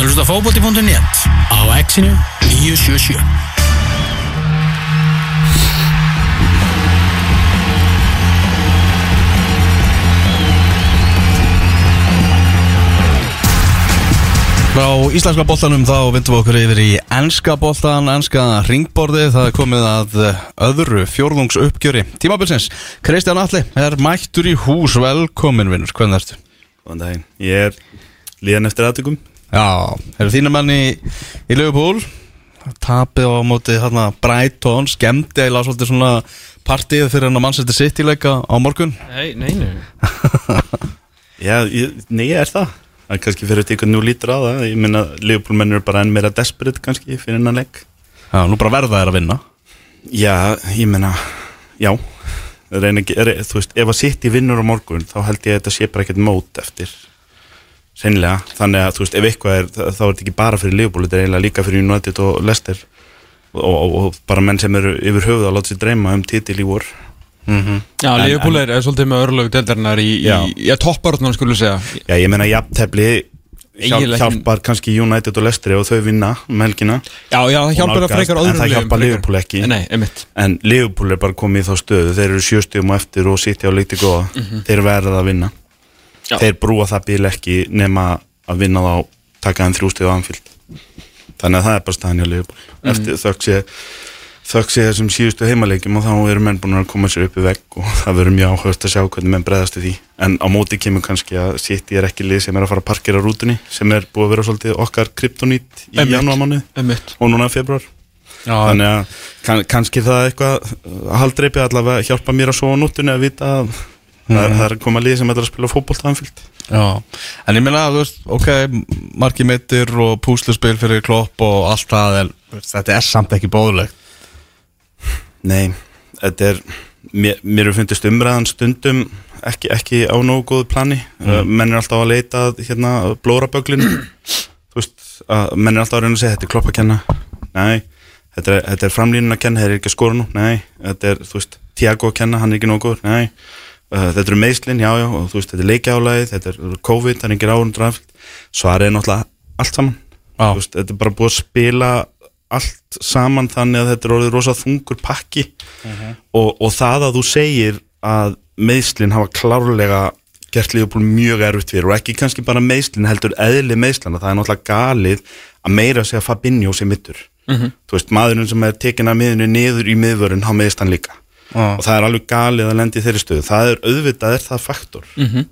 ert að hlusta fókbóti.net á exinu 977 Frá íslenska boltanum þá vindum við okkur yfir í ennska boltan, ennska ringborði, það er komið að öðru fjórðungs uppgjöri tímabilsins. Kristján Alli er mættur í hús, velkomin vinnur, hvernig ertu? Góðan daginn, ég er líðan eftir aðtökum Já, eru þínu menn í, í Liverpool, tapið á móti hérna Brighton, skemmti eða svolítið svona partíð fyrir hennar mannsætti City leika á morgun. Nei, nei, nei. Já, ég, nei, ég er það. Það er kannski fyrir eitthvað nú lítur á það. Ég minna, Leopold-menn eru bara enn meira desperate kannski fyrir hennan leik. Já, nú bara verða þær að vinna. Já, ég minna, já. Er, Þú veist, ef að sitt í vinnur á morgun þá held ég að þetta sé bara ekkert mót eftir Seinlega, þannig að þú veist, ef eitthvað er þá er þetta ekki bara fyrir Leopold þetta er eiginlega líka fyrir United og Leicester. Og, og, og bara menn sem eru yfir höfuð að láta sér dreyma um titil í vor. Já, En- Liverpool er, er svolítið með örlög deildarinnar í, í, Já. í topparotnan skulle segja. Já, ég meina jafntefli hjálp, hjálpar kannski United og Leicester og þau vinna um helgina. Já, já, það hjálpar að nálgast, frekar en öðrum það liðum hjálpar. Liverpool ekki. Nei, einmitt. En Liverpool er bara komið í þá stöðu þeir eru sjöstum og eftir og sitja á leikti góða. Þeir verða að vinna Já. þeir brúa það bíl ekki nema að vinna þá taka þeim þrjústið á anfield. Þannig að það er bara staðan hjá Liverpool. Eftir þökk sé þökk sé þessum síðustu heimaleikjum og þá eru menn búin að koma sér upp í vegg og það verður mjög áhört að sjá hvernig menn bregðast í því. En á móti kemur kannski að City er ekki lið sem er að fara að parkera rútunni sem er búið að vera svolítið okkar kryptonít í Einmitt. og núna februar Já, þannig að kann, kannski það eitthvað að haldreipi allavega hjálpa mér að svo að að það, er, það er að koma lið sem ætlar að spila fótbolt anfilt Já, en ég meina, þú veist, ok, margi mittir og púsluspil fyrir klopp og allt það, en veist, þetta er samt ekki bóðulegt. Nei, þetta er mér, mér er fundist umræðan stundum ekki, ekki á nógu góðu plani. Mm. menn er alltaf að leita að, hérna blóraböglinu þú veist, að, menn er alltaf að reyna að segja þetta er klopp að kenna. Nei, þetta er, þetta er framlínun að kenna þeir eru ekki að skora nú, nei þetta er, þú veist, Tiago að kenna, hann er ekki nógu góður. Nei, þetta eru meðslinn, já, já og þú veist, þetta er leikjálæðið, þetta er COVID það er ekki ráðundur anfilt svarið er náttúrulega allt saman. Þú veist, þetta er bara búið að spila allt saman þannig að þetta er orðið rosa þungur pakki. Og, og það að þú segir að meðslinn hafa klárlega gert Liverpool mjög erfitt fyrir og ekki kannski bara meðslinn heldur eðli meðslana það er náttúrulega galið að meira segja Fabinho sem mittur þú veist, maðurinn sem er tekin að miðinu niður í miðvörun hafa meðst hann líka Já. og það er alveg galið að lendi í þeirri stöðu það er auðvitað er það faktor -hmm.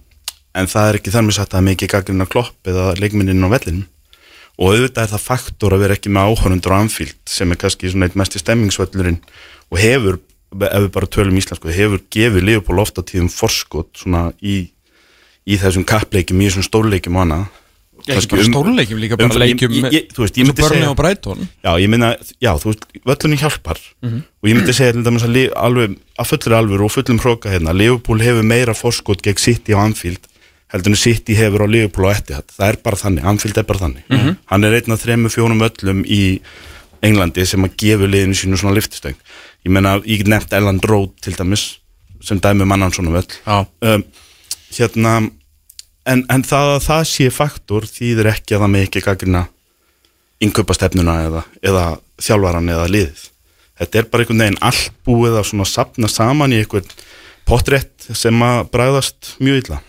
en það er ekki þar með sagt að mikið gaggrinn að klopp eða leikminnin á vellinum og auðvitað er það faktor að vera ekki með áhörundur á Anfield sem er kannski svona eitt mest í stemmingsvöllurinn og hefur, ef við bara tölum íslensku, hefur gefið Leopold ofta tíðum forskot svona í, í þessum kappleikjum, í þessum stórleikjum og annað ekki bara stórleikjum líka bara um- leikjum ég- ég- veist, myndi Börni segja- og Brighton. Já, ég minna, já, þú veist, völlunni hjálpar. Og ég myndi segja til dæmis að, alveg, að fullri alvöru og fullum hróka hérna Liverpool hefur meira forskot gegn City á Anfield heldur en City hefur á Liverpool og Etihad. Það er bara þannig, Anfield er bara þannig. Hann er einn af þremur fjórum völlum í Englandi sem að gefa liðinu sínu svona liftistöng ég menna, ég nefnt Elland Road til dæmis sem dæmi um mannan svona völl. Um, hérna en, en það að það sé faktor þýðir ekki að það með ekki gaggrina innkaupastefnuna eða, eða þjálfaran eða liðið. Þetta er bara einhvern veginn allt búið að svona sapna saman í einhvern pottrétt sem að bræðast mjög illa.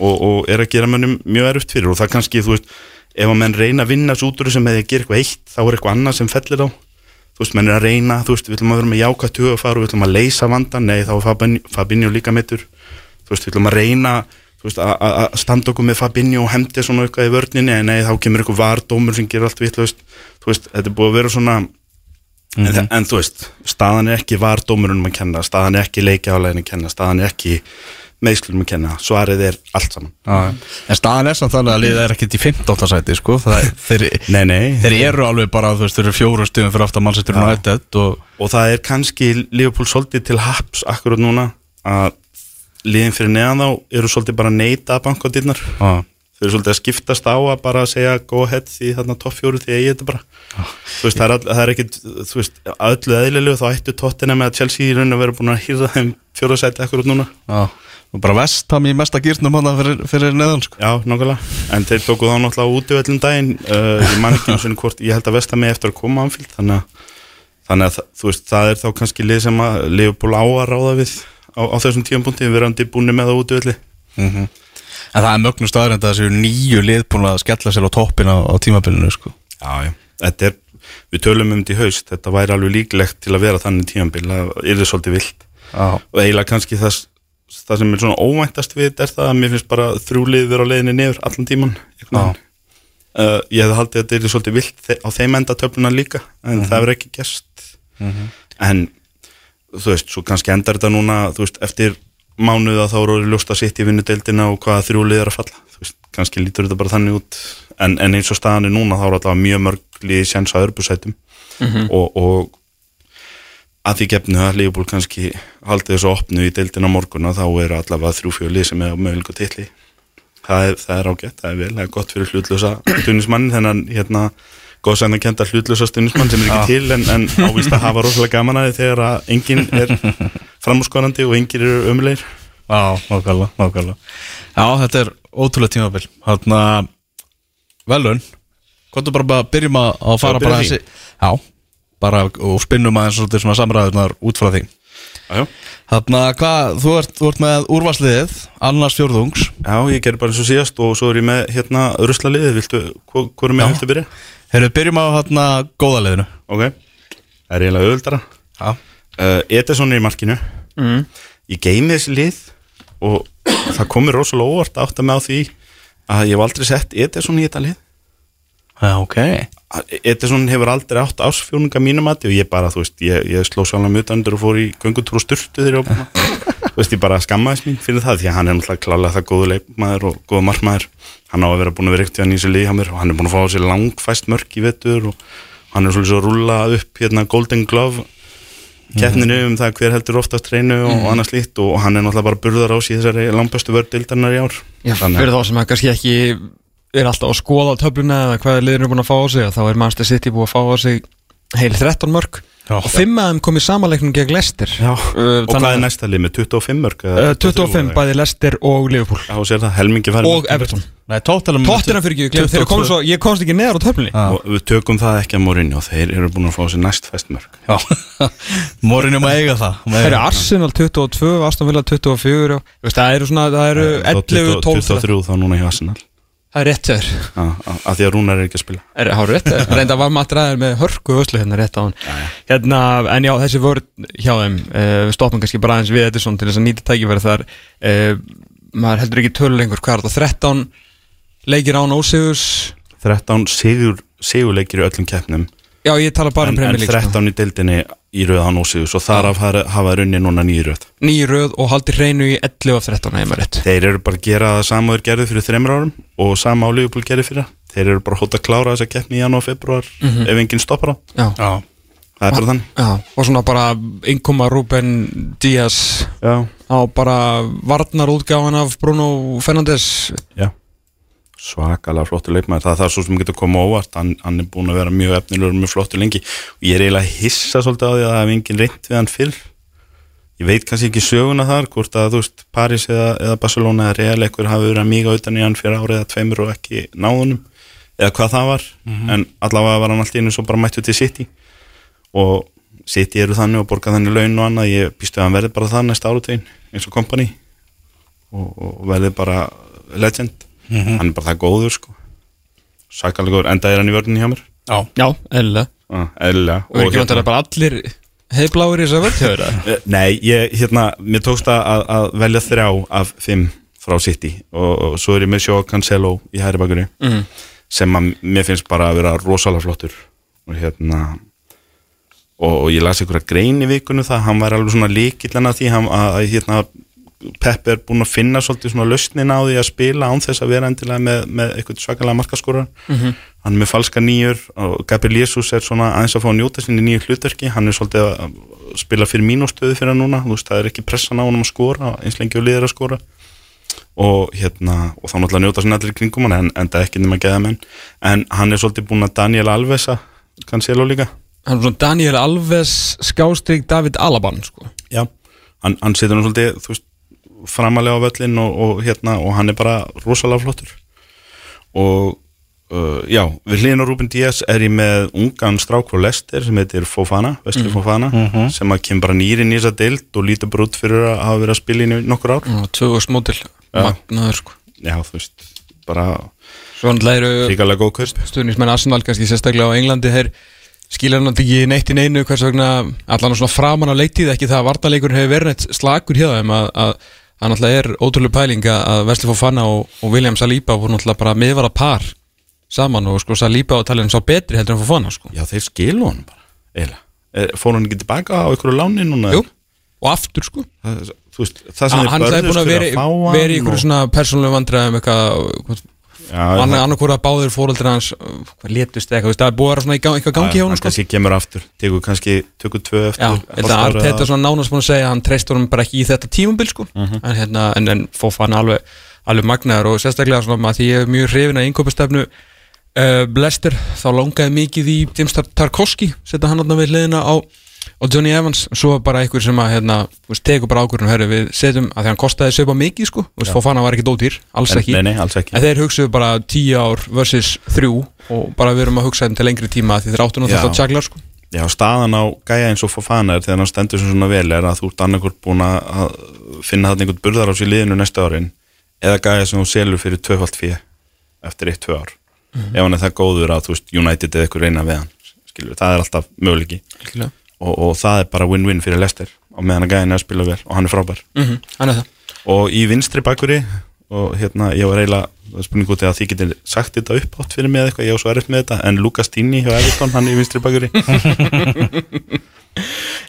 Og, og er að gera mönnum mjög erfitt fyrir og það kannski, þú veist, ef að menn reyna að vinna svo út úr sem eða gera eitthvað eitt þá er eitthvað annað sem fellir á þú veist, menn er að reyna, þú veist, við ætlum að vera með jákvætt hugafar og við ætlum að leysa vandan, nei, þá er Fabinho, líka mittur, þú veist, við ætlum að reyna veist, að- standa okkur með Fabinho og hendi svona eitthvað í vörninni, en nei, þá kemur eitthvað vardómur sem gerir allt vitlaust, þú veist, þetta er búið að vera svona en, en þú veist, staðan er ekki vardómurunum að kenna, staðan er ekki leikjálegin að kenna, staðan er ekki meðslunum að kenna, svarið er allt saman. Já, en staðan er samt þannig að liðið er ekkert í 15. sæti, sko, er, þeir, Nei, nei, þeir eru alveg bara, þú veist, þeir eru fjóru stuðum fyrir aftan mannsættur og nættið og, og það er kannski Liverpool svolítið til haps akkurat núna að liðin fyrir neðan þá eru svolítið bara að neita að bankadýrnar. Já. þau eru svolítið að skiptast á að bara segja go ahead því þarna topp fjóru því ég þetta bara. Þú veist, það er, það er ekkit þú veist, öllu eðlilegu þá ættu tóttina með að Chelsea í raun að vera búin að hýrða þeim fjóra sæti akkurat núna. Já, Og bara vestam í mesta gýrnum hana fyrir, fyrir neðan sko. Já, nákvæmlega, en þeir tóku þá náttúrulega út í öllum daginn, uh, ég man ekki eins og hvort, ég held að Vestami eftir að koma anfíld þannig að, þannig að þú veist, það er þá kannski lið sem að Leopold á að ráða við á, á þessum tíðanbúndi, verandi búinni með það út í öllu. En það er mögnu staðar en það séu nýju lið búin að skella sér á toppin á, á tímabilinu sko. Já, já, þetta er, við tölum um þetta í haust, þetta væri alveg líklegt til að vera þannig tíðanbíl, það er svolítið vilt Já, og eiginlega kannski það, það sem er svona óvæntast við er það að mér finnst bara þrjúlið vera á leiðinni niður allan tíman uh, ég hefði haldið að þetta er svolítið vilt á þeim enda töfluna líka en það verður ekki gest en þú veist, svo kannski endar þetta núna þú veist, eftir mánuða þá eru ljóst að sitt í vinnudeildina og hvaða þrjúlið er að falla. Þú veist, kannski lítur þetta bara þannig út. En, en eins og staðan er núna þá er alltaf mjög mörg liðið séns að örbusætum og, og að því gefnu að Leopold kannski haldið þessu opnu í deildina morgun og þá eru allavega þrjú fjölið sem er á möguleika tilli það er, er ágætt, það er vel, það er gott fyrir hlutlösa stunismann, þennan hérna góðsæðan að kenda hlutlösa stunismann sem er ekki til en, en ávist að hafa rosalega gaman að því þegar að enginn er framúrskonandi og enginn eru ömulegir já, nákvæmlega, nákvæmlega. Já, þetta er ótrúlega tímabil. Þannig að velun Hvort þú bara, byrjum að, að fara bara þessi Já, bara og spinnum aðeins svolítið svona samræðunar út frá því. Jájá, Þannig að hvað, þú ert, þú ert með úrvarsliðið annars fjórðungs. Já, ég ger bara eins og síðast og svo er ég með hérna ruslaliðið, viltu, hvað hva er með Já. viltu byrja? Þegar við byrjum á hérna góða liðinu Ok, það er eiginlega auðvöldara Já, uh, Ederson er í markinu. Mm. ég geimi þessi lið og það komir rosalega óvart að átta mig á því að ég hef aldrei sett Ederson í þetta lið. Já ok. Ederson hefur aldrei átt ásfjónunga mínum að og ég bara, þú veist, ég, ég sló sjálf mjög undir og fór í göngutúr og styrtu þegar ég að- þú veist, ég bara skammaðist mín fyrir það því að hann er náttúrulega klálega það góðu leikmaður og góðu markmaður. Hann á að vera búin að vera ekkert í hann í þessu mér og hann er búin að fá sér langfæst mörk í vetur og hann er svolítið svo að rúlla upp hérna Golden Glove keppninu um það hver heldur oftast reynu og, og annað slíkt og hann er náttúrulega bara burðar á í þessari langbæstu vördeldarnar í ár. Já, fyrir þá sem að kannski ekki er alltaf að skoða töfluna eða hvað liðin er búin að fá á sig þá er Manchester City búin að fá á sig heil 13 mörg Já. og 5 af þeim kom í samanleiknum gegn Leicester. Já. Uh, og hvað er næsta lið með 25 mörk? Uh, eða 25 bæði Leicester og Liverpool. Það, og Everton. Tottenham fyrir ekki, kom svo, ég komst ekki neðar á töflunni. Og við tökum það ekki að morinni og þeir eru búin að fá sér næst fæst mörg Já, morinu má eiga það Það. Eru Arsenal 22, Aston Villa 24 og, veist, það eru svona, það eru 11, 12 það 23 þá núna hjá Arsenal er rétt Já, af því að Rúnar er ekki að spila. Er hár rétt þeir, reynda var maður ræðir með hörku öslu hérna rétt á hann. Hérna, en já, þessi vörð hjá þeim uh, stoppum kannski bara aðeins við Edison til þess að nýta tækifæri þar. Uh, maður heldur ekki tölulengur, hvað er þetta? 13 leikir án ósigus 13 sigur, sigurleikir í öllum keppnum já, ég tala bara en, um en Premier League sko. 13 í deildinni í rauðan og sigur svo þar af hafa, hafa runni núna nýju rauð nýju röð og haldi hreinu í 11 af 13 heima rétt. Þeir eru bara að gera það sama og þeir gerðu fyrir þreymur árum og sama á Liverpool gerðu fyrir. Það. þeir eru bara að hóta að klára þessa keppni í janúar og februar ef enginn stoppar á já, Já, það er bara þannig. Já, og svona bara innkoma Ruben Díaz já, á bara varnar útgáfan af Bruno Fernandes. Já svakalega flottur leikmaður, það er það svo sem getur koma óvart. Hann, hann er búin að vera mjög efnilegur mjög flottur lengi. Og ég er eiginlega hissa svolítið á því að það hef enginn reynd við hann fyrr. Ég veit kannski ekki söguna þar hvort að þú veist Paris eða, eða Barcelona eða Real ekkur hafi verið að míga utan í hann fyrir árið eða tveimur og ekki náðunum eða hvað það var. En allavega var hann alltaf einu svo bara mættu til City. Og City eru þannig og borga þannig laun og annað. Ég býstu að hann verði bara það næsta árutegin eins og kompani og, og verði bara legend hann er bara það góður sko. Sakalega góður, enda er hann í vörðinni hjá mér? Já, já, eðlilega. Ah, eðlilega. Og ekki vantar að bara allir heibláir í þess að vörð Eh, Nei, ég, hérna, mér tókst að, að- að velja þrjá af fimm frá City. Og, og svo er ég með sjó Cancelo í hæri bakuri Mhm. sem að mér finnst bara að vera rosalega flottur. Og hérna og, og ég las einhverja grein í vikunum það, hann var alveg svona líkill að því hann, að, að hérna Pep er búinn að finna svolítið svona lausnin á því að spila án þess að vera endilega með, með eitthvað svakalega markaskóra Mhm. hann er með falska nýjur og Gabriel Jesus er svona aðeins að fá að njóta sinni nýju hlutverki. Hann er svolítið að spila fyrir mínustöðu fyrir hann núna, þú veist, það er ekki pressan á hann að skora eins lengi og liður að skora. Og hérna, og þá náttúrulega njóta sinni allir í kringum hann, en, en það er ekki nema geða menn. En hann er svolítið búinn að Daniel Alvesa hann er svona Daniel Alves skástrík David Alaban sko. Já, hann, hann setur hann svolítið, þú veist, framalega á völlin og, og, hérna, og hann er bara rosalega flottur. Og uh, já, við hlýðin á Rúben Díaz er ég með ungan strák frá Lester sem heitir Fofana, Wesley Fofana sem að kemur bara nýri í þessa deild og lítur bara út fyrir að hafa verið að spila í nokkur ár. Tvö og smótil, magnaður sko. Já, þú veist, bara læru ríkalega góð kaup. stuðnismenn Arsenal kannski sérstaklega á Englandi þeir skilja hann ekki neitt í neinu hvers vegna allan svona framan á leitið ekki það að vartaleikur hefur verið neitt slagur hjá þeim að, að hann alltaf er ótrúlega pæling að- að Vesli Fofana og, og William Saliba voru alltaf bara miðvara par saman og sko Saliba og talin sá betri heldur en Fofana sko. Já, þeir skilu hann bara, eiginlega. Eh, fór hann ekki tilbaka á einhverju láni núna? Jú, og aftur sko. Það, þú veist, það sem hann hann er búin að fyrir að fá hann vera í einhverju og- svona persónulega vandræðum eitthvað Hann er annarkvora báðir fóröldur hans uh, eða eitthvað, það er búið að vera svona eitthvað gangi hjá hann hann sko kannski kemur aftur tekur kannski, tökur tvö eftir Arteta eða- svona nánast búin að segja hann treyst honum bara ekki í þetta tímabil sko Mhm. en, hérna, en, en Fofana alveg, alveg magnaður og sérstaklega svona að því ég er mjög hrifin að innkópastefnu uh, Blester þá langaði mikið í James Tar- Tarkovski setja hann við hliðina á, á Johnny Evans svo bara einhver sem að hérna, tekur bara ákvörðun herri við setjum að því hann kostaði söpa mikið sko. Fofana var ekki dótýr, alls En- ekki. Nei, nei, alls ekki. En þeir hugsuðu bara 10 ár versus 3 og bara við erum að hugsa þeim til lengri tíma því þeir áttu Já. náttúrulega tjaglar sko. Já, staðan á gæja eins og Fofana er þegar hann stendur sem svona vel er að þú ert annarkvort búin að finna þarna einhvern burðar á sér liðinu næsta árin eða gæja sem þú selur fyrir tvöfalt fyrir eftir eitt, tvö ár. Ef hann er það góður að United eða eitthvað reyna við hann skilur, það er alltaf möguleiki. Og, og það er bara win-win fyrir Lester og meðan að gæjan er að spila vel og hann er frábær. Mm Hann er það. Og í vinstri bakuri og hérna ég var eiginlega spurning út í að þið getur sagt þetta upp átt fyrir mig eða eitthvað, ég var svo erfitt með þetta en Lukas Dini hjá Everton, hann er í vinstri bakuri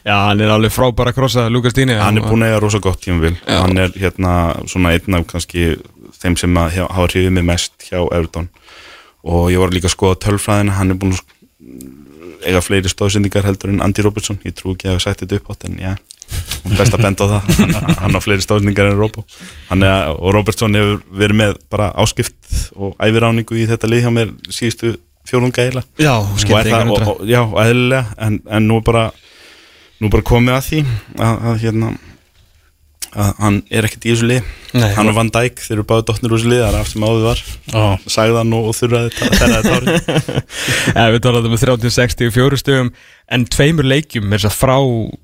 Já, hann er alveg frábæra að krossa Lukas Dini. Hann er búin að eiga rosa gott tímabil. Já. hann er hérna svona einn af kannski þeim sem að hafa hrifið mig mest hjá Everton. Og ég var líka að skoða tölfræðina hann er búin að eiga fleiri stóðsendingar heldur en Andy Robertson. Ég trú ekki að hafa sagt þetta upp átt en já hún er best að benda á það. Hann, hann á fleiri stóðsendingar en Robo er, og Robertson hefur verið með bara áskipt og æfiráningu í þetta lið hjá mér síðustu fjórunga eiginlega Já, og, það, eðlilega en, en nú er bara nú er bara komið að því að, að hérna að hann er ekkert í þessu lið Nei, hann og Van Dijk, þeir eru báðu dottnir úr þessu lið það er af sem áður var, Já. sagði hann og, og þurraði þeirra þetta árið ja, Við talaðum með 30-64 stöðum en tveimur leikjum er þess að frá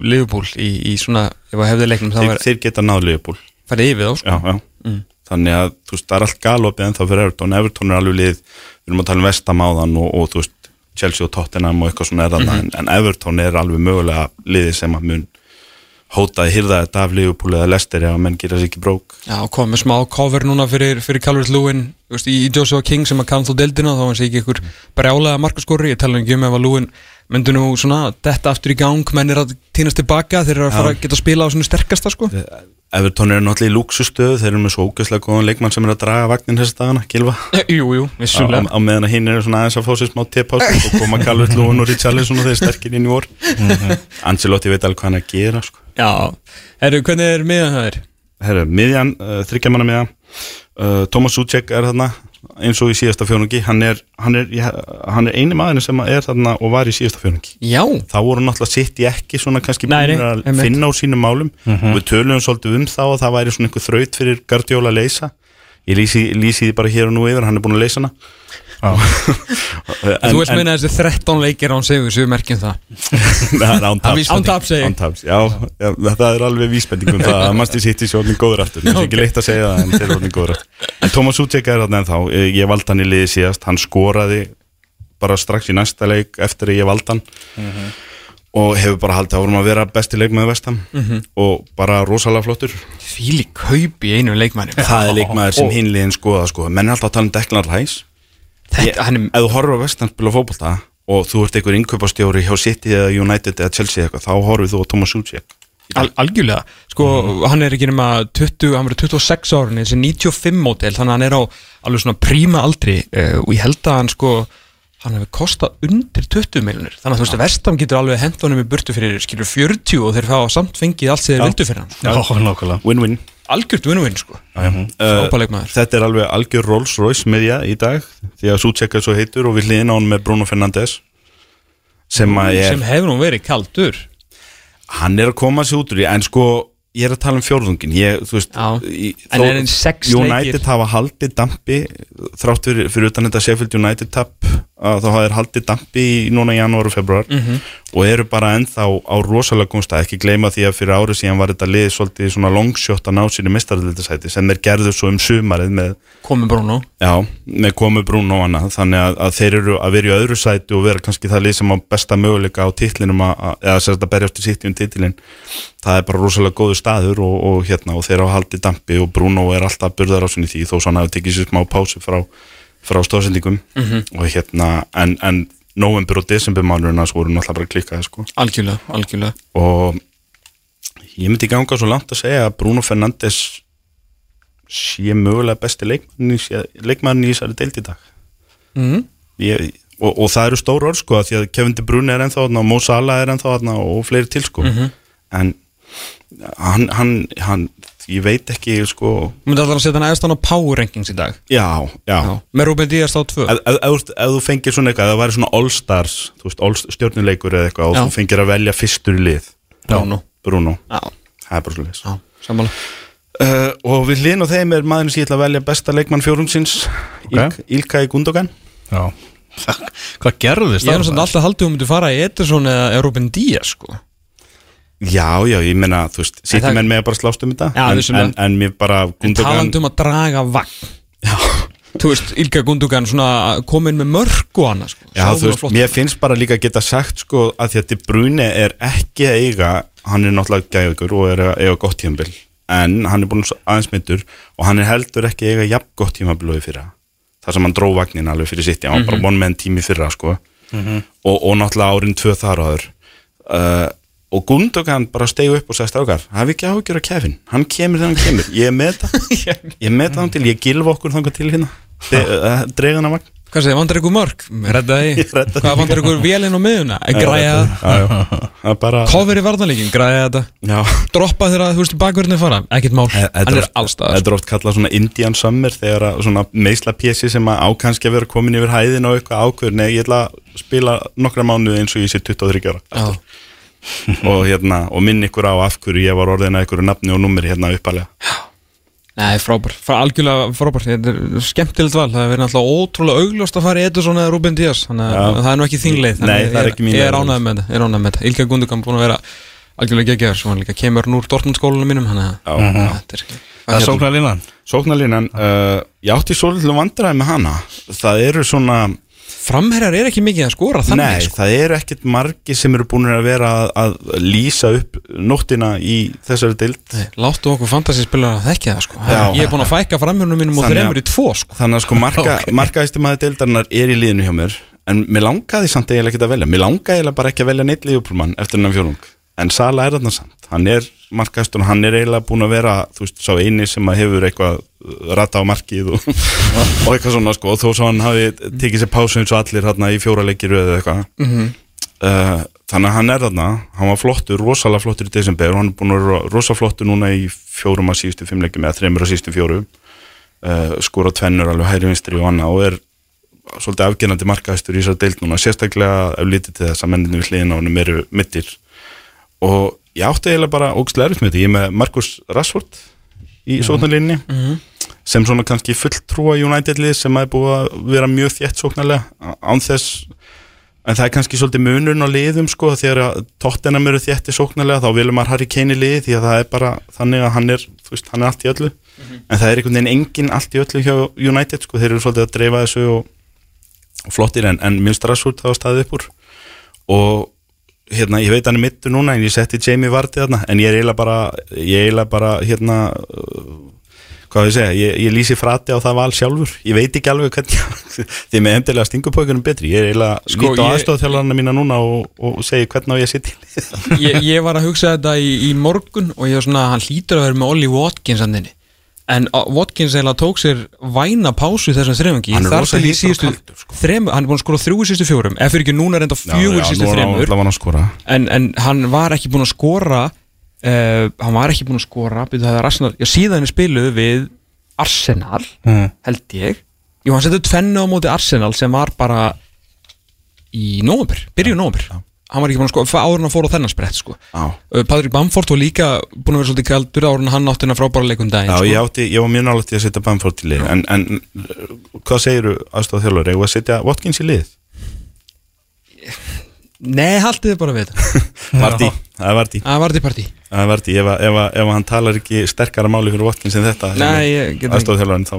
Liverpool í, í svona, þá þeir, var þeir geta náðu liðbúl farið yfir þá sko. já, já. þannig að þú veist, það er allt galopið en þá fyrir Everton, Everton er alveg lið við erum að tala um Vestam áðan og, og þú veist Chelsea og Tottenham og eitthvað svona er þarna en, en Everton er alveg mögulega liðið sem að mun hótaði hýrða þetta af Liverpool eða Leicester ef að menn gera sér ekki brók. Já, kom með smá cover núna fyrir, fyrir Calvert Lewin. Þú veist, í Joshua King sem að kann þú deildina þá var hann sé ekki ykkur brjálega markaskori ég tala ekki um ef að Lewin myndi nú svona detta aftur í gang, menn er að týnast tilbaka þeir eru að fara að geta að spila á svona sterkasta sko. Everton er náttúrulega í luxustöðu þeir eru með svo ógeðslega góðan leikmann sem er að draga vagnin þessi dagana, Gilva Jú, jú, á, á, vissulega á meðan að hinn eru svona aðeins að fá sér smá tippás og koma Calvert Lúin og Richarlison og þeir sterkir inn í vor. Ancelotti veit alveg hvað hann er að gera sko. Já, herru, hvernig er miðan það er? Herru, miðjan, uh, þryggjamanna miðja uh, Thomas Suchek er þarna eins og í síðasta fjónungi hann er, hann er, hann er eini maðurinn sem er þarna og var í síðasta fjónungi Já, þá voru náttúrulega sitt í ekki svona kannski búinir að einmitt. finna á sínum málum. Og við töluðum svolítið um þá og það væri svona einhver þraut fyrir Guardiola að leysa ég lýsi, lýsi því bara hér og nú yfir hann er búin að leysa hana. Þú veist meina þessi 13 leikir án segur sem við merkjum það. Án taps Án taps, segi ég. Án taps, já, já, það er alveg vísbendingum það að Masti City sé orðin góður aftur. Það er ekki leitt að segja það en þeir eru orðin góður aftur. En Thomas Suchek er þarna ennþá. Eh, ég valdi hann í liði síðast, hann skoraði bara strax í næsta leik eftir að ég valdi hann og hefur bara haldið að vorum að vera besti leikmaður vestam og bara rosalega flottur. Fíli kaup í einu leikmanni. Það er leikmaður sem hinliðin skoða sko. menn er alltaf að tala um Declan Rice. Ef þú horfur á vestam spila fótbolta og þú ert einhver innkaupastjóri hjá City eða United eða Chelsea eitthvað, þá horfur þú á Thomas Suchek. Al, algjörlega, sko, hann er ekki nema 20, hann verður 26 árin þessi 95 mótel, þannig að hann er á alveg svona príma aldri. Uh, og ég held að hann sko, hann hefur kostað undir 20 miljonir, þannig að þú veist, Vestam getur alveg hent honum í burtu fyrir, skilur 40 og þeir fá samt fengið allt sem þeir vildu fyrir hann. Já, win-win. Algjört vinn sko, uh, frábæleikmaður Þetta er alveg algjör Rolls Royce miðja í dag því að er svo heitur og við hliðina á hann með Bruno Fernandes sem að er, sem hefur nú verið kaldur. Hann er að koma sér út úr því en sko ég er að tala um fjórðungin ég, þú veist Já. í, þó- United leikir? hafa haldið dampi þrátt fyrir, fyrir utan þetta Sheffield United tap. að þá hafa þeir haldið dampi í núna í janúar og februar Mhm. og eru bara ennþá á rosalega góðstað ekki gleyma því að fyrir árið síðan var þetta lið svolítið svona longshot að ná sér í mestaröldasæti sem þeir gerðu svo um sumarið með Komi Bruno. Já, með komu Bruno og annað. Þannig að, að þeir eru að vera í öðru sæti og vera kannski það lið sem á besta möguleika á titlinum að, eða sérst að berjast í sitt um titlin það er bara rosalega góðu staður og, og hérna og þeir hafa haldið dampi og Bruno er alltaf burðar á sinni því þó svona hafa tekið sér smá pásu frá, frá stóðsendingum og hérna en, en november og desember mánurinn svo voru náttúrulega bara klikkaði sko. Algjörlega, algjörlega. Og ég myndi ganga svo langt að segja að Bruno Fernandes sé mögulega besti leikmann í, leikmann í þessari deild í dag. Mm. ég, og, og það eru stór orð sko því að Kevin De Bruyne er ennþá og Mo Salah er ennþá og fleiri til sko. En hann, hann, hann ég veit ekki sko. Þú myndi alltaf að setja hann hann á power rankings í dag. Já, já, Já. Með Ruben Díaz á tvö. Ef, þú- ef þú fengir svona eitthvað, ef það væri svona All Stars þú veist, all stjórnuleikur eða eitthvað og Já. þú fengir að velja fyrstur í lið. Bruno. Bruno, Já, það er bara svo leis já, sammála. Uh, og við hlinn og þeim er maðurinn sem ég ætla að velja besta leikmann fjórumsins Ok. okay. Ilkay Gundogan. Já. Hvað gerðist Ég er alltaf haldið um að fara í Ederson eða eða Ruben Díaz sko já, já, ég meina, þú veist, sittum menn með að bara slást um þetta Já, en, en, en mér bara Gundogan talandi um að draga vagn. Já, Þú veist, Ilka Gundogan komin með mörg og annað sko. Já, þú veist, mér finnst bara líka að geta sagt sko að því að De Bruyne er ekki að eiga hann er náttúrulega gæðugur og er að eiga gott tímabil en hann er búin aðeins myndur og hann er heldur ekki að eiga jafn gott tímabil og í fyrra. Þar sem hann dró vagnin alveg fyrir sitt hann var bara one man tími fyrra sko. Og, og náttúrulega árin tvö þar áður. Uh, og Gundogan bara stegu upp og sagði strákar, hafi ekki áhugjur af Kevin? Hann kemur þegar hann kemur, ég með þetta ég með það hann til, ég gilfa okkur þangað til hérna. Uh, dregan af vagn. Hvað segir, vandar ykkur mörg? Reddaði. Hvað vandar ykkur vélinn á miðuna? Græja það. Það Cover í varnalíkin, græja þetta. Droppa þegar þú veist bakverðinni fara Ekkert mál, Þetta hann er allstaðar. Þetta er oft kallað svona Indian Summer þegar að svona meisla pjessi sem að ákanski að vera komin yfir hæðin og eitthvað ákveður Nei, ég ætla að spila nokkra mánuði eins og ég sé 23 ára. og hérna, og minn ykkur á af hverju ég var orðin að ykkur nafni og numri hérna uppalega. Nei, frábær, Frá, algjörlega frábær. Þetta er skemmtilegt val, það er verið alltaf ótrúlega augljóst að fara í Ederson eða Ruben Díaz. Þannig að það er nú ekki þín leið. Nei, það er ekki mín Ég er ánægð með þetta, ég er ánægð með þetta. Ilka Gundugan búin að vera algjörlega geggjaður. Svo hann líka kemur núr Dortmund skólanum mínum Þannig Já. að þetta er Það er sóknar línan Sóknarlínan, uh, ég átti svolítið vandræði með hana. Það eru svona Framherjar er ekki mikið að skora þannig Nei, sko. það eru ekkert margi sem eru búin að vera að, að lýsa upp nóttina í þessari dild Láttu okkur fantasyspilar að þekka það sko. Já. Ég er búin að fækka framhjörnum mínum og að- þreymur í tvo sko. Þannig að sko markaðistum að deildarinnar er í liðinu hjá mér En mér langaði samt eiginlega ekki að velja Mér langaði eiginlega bara ekki að velja neitt liðupúlmann eftir hennan fjólung En Sala er þarna samt. Hann er markaðistur og hann er eiginlega búin að vera Þú veist, sá eini sem að hefur eitthvað uh, Rata á markið og, og eitthvað svona sko. Og þó svo hann hafi tekið sér pásu eins og allir hérna í fjóra leikir eða eitthvað. Mhm. uh, Þannig að hann er þarna. Hann var flottur, rosalega flottur í desember Og hann er búin að vera rosa flottur núna í fjórum að síðustu fimm leikjum Eða þreymur að síðustu fjórum uh, skora tvennur alveg hægri vinstri og annað og er svolítið afgjörnandi markaðistur í þessar deild núna sérstaklega ef lítið til þess að menninu við hliðina á honum eru mittir og ég átti eiginlega bara ógstlega erfitt með þetta. Ég er með Markus Rashford í mm sóknarlinni sem svona kannski fulltrúa United-lið sem er búið að vera mjög þétt sóknarlega án þess en það er kannski svolítið munurinn á liðum sko þegar að Tottenham eru þétti sóknarlega þá vilum maður Harry Kane í lið því að það er bara þannig að hann er, veist, hann er allt í öllu. En það er einhvern veginn engin allt í öllu hjá United sko, þeir eru svolítið að dreifa þessu og, og flottir en, en minnst Rashford var staðið upp úr. Og hérna, ég veit hann er mittur núna en ég setti Jamie Vardy þarna en ég er eiginlega bara, ég er bara hérna uh, hvað við segja, ég, ég lýsi frati á það val sjálfur. Ég veit ekki alveg hvernig því með endilega stingupókunum betri. Ég er eiginlega Sko, lít á ég- aðstofþjálfarna mína núna og, og segi hvernig á ég sitt ég, ég var að hugsa þetta í, í morgun og ég var svona, hann hlýtur að vera með Ollie Watkins andinni en uh, Watkins eiginlega tók sér væna pásu þessum er þar til í síðustu kaldur, sko. þremu, hann er búin að skora þrjú í síðustu fjórum. Ef fyrir ekki núna enda fjögur í síðustu þremur. að en, en hann var ekki búin að skora uh, hann var ekki búin að skora byrju, það er Arsenal, já síðan er spiluð við Arsenal, Mm. held ég. Jú, hann setið tvennu á móti Arsenal sem var bara í nóvember, byrju nóvember hann var ekki búin að sko áður en að fóra á þennan sprett sko. Já, Uh, Patrik Bamford var líka búin að vera svolítið kaldur áður en hann átti hennar frábæra leikum daginn já sko. ég, átti, ég var mjög nálægt í að setja Bamford í lið. En, en uh, hvað segiru aðstofa þjálfur, eigum við að setja Watkins í lið? Nei, haldið þið bara við Vardí, það er Vardí Það var þetta partí. Það er Vardí, ef, að- ef, að- ef að hann talar ekki sterkara máli fyrir Watkins en þetta Nei, ég get ekki. Aðstofa þjálfurinn þá.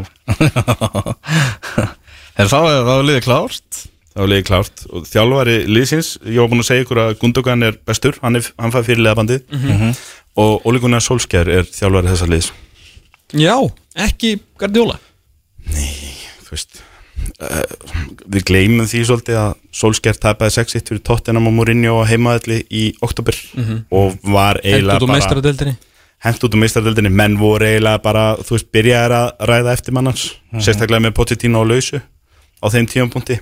Er það, það var liðið klárt þá er liðið klárt. Og þjálfari liðsins, ég var búin að segja ykkur að Gundogan er bestur, hann, er, hann fæði fyrir liðabandið Mhm. og Ole Gunnar Solskjær er þjálfari þessar liðs. Já, ekki Guardiola? Þú veist uh, við gleymum því svolítið að Solskjær tapaði 6-1 fyrir Tottenham og Mourinho á heimaðalli í oktober og var eiginlega bara meistaradeildinni? Hent út úr meistardöldinni, menn voru eiginlega bara, þú veist, byrjaði að ræða eftir mannans, sérstaklega með Pochettino á lausu á þeim tímapunkti